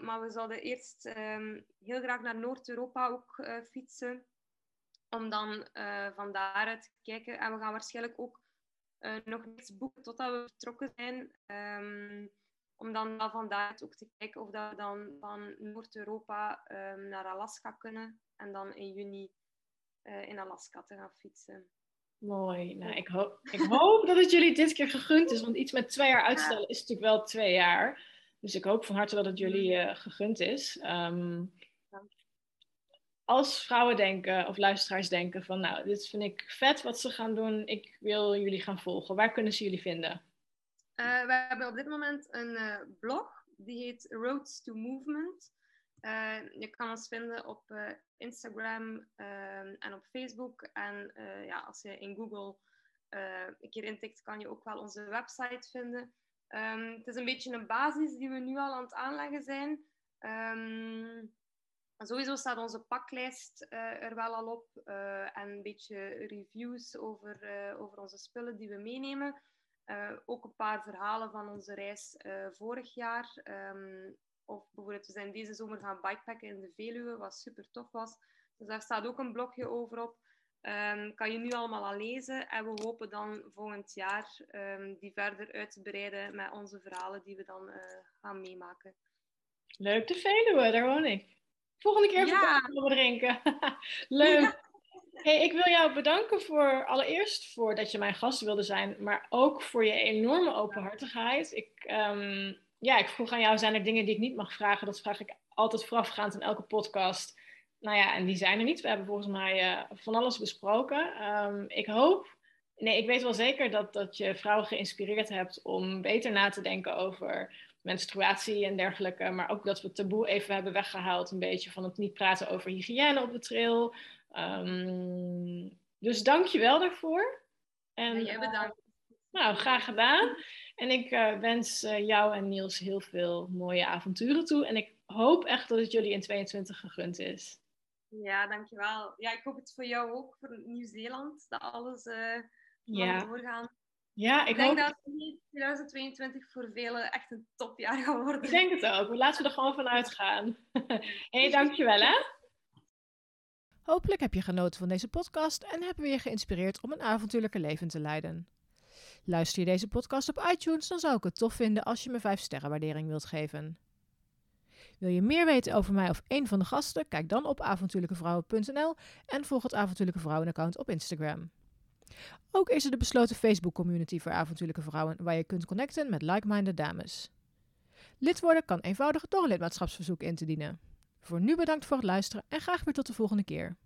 maar we zouden eerst um, heel graag naar Noord-Europa ook fietsen om dan van daaruit te kijken. En we gaan waarschijnlijk ook uh, nog niets boeken totdat we vertrokken zijn. Um, om dan van daaruit ook te kijken of dat we dan van Noord-Europa um, naar Alaska kunnen. En dan in juni uh, in Alaska te gaan fietsen. Mooi. Nou, ik, hoop, ik hoop dat het jullie dit keer gegund is. Want iets met twee jaar uitstellen is natuurlijk wel twee jaar. Dus ik hoop van harte dat het jullie uh, gegund is. Um, als vrouwen denken of luisteraars denken van nou, dit vind ik vet wat ze gaan doen, ik wil jullie gaan volgen, waar kunnen ze jullie vinden? Uh, we hebben op dit moment een uh, blog, die heet Roads to Movement. Uh, je kan ons vinden op Instagram en op Facebook. En ja, als je in Google een keer intikt, kan je ook wel onze website vinden. Um, het is een beetje een basis die we nu al aan het aanleggen zijn. Um, Sowieso staat onze paklijst uh, er wel al op uh, en een beetje reviews over, uh, over onze spullen die we meenemen. ook een paar verhalen van onze reis vorig jaar. Um, of bijvoorbeeld, we zijn deze zomer gaan bikepacken in de Veluwe, wat super tof was. Dus daar staat ook een blogje over op. Um, kan je nu allemaal al lezen en we hopen dan volgend jaar um, die verder uit te breiden met onze verhalen die we dan gaan meemaken. Leuk, de Veluwe, daar woon ik. Volgende keer ja. even drinken. <laughs> Leuk. Hey, ik wil jou bedanken voor allereerst voor dat je mijn gast wilde zijn, maar ook voor je enorme openhartigheid. Ik, um, ja, ik vroeg aan jou, zijn er dingen die ik niet mag vragen? Dat vraag ik altijd voorafgaand in elke podcast. Nou ja, en die zijn er niet. We hebben volgens mij uh, van alles besproken. Um, ik hoop, nee, ik weet wel zeker dat, dat je vrouwen geïnspireerd hebt om beter na te denken over menstruatie en dergelijke. Maar ook dat we het taboe even hebben weggehaald. Een beetje van het niet praten over hygiëne op de trail. Um, dus dank je wel daarvoor. En, jij bedankt. Uh, nou, graag gedaan. En ik uh, wens uh, jou en Niels heel veel mooie avonturen toe. En ik hoop echt dat het jullie in 22 gegund is. Ja, dankjewel. Ja, ik hoop het voor jou ook, voor Nieuw-Zeeland, dat alles ja. doorgaan. Ja, ik, ik denk dat 2022 voor velen echt een topjaar gaat worden. Ik denk het ook. Laten we er gewoon van uitgaan. <laughs> hey, dankjewel hè. Hopelijk heb je genoten van deze podcast en hebben we je geïnspireerd om een avontuurlijke leven te leiden. Luister je deze podcast op iTunes, dan zou ik het tof vinden als je me 5 sterren waardering wilt geven. Wil je meer weten over mij of een van de gasten? Kijk dan op avontuurlijkevrouwen.nl en volg het Avontuurlijke Vrouwen account op Instagram. Ook is er de besloten Facebook-community voor avontuurlijke vrouwen waar je kunt connecten met like-minded dames. Lid worden kan eenvoudig door een lidmaatschapsverzoek in te dienen. Voor nu bedankt voor het luisteren en graag weer tot de volgende keer.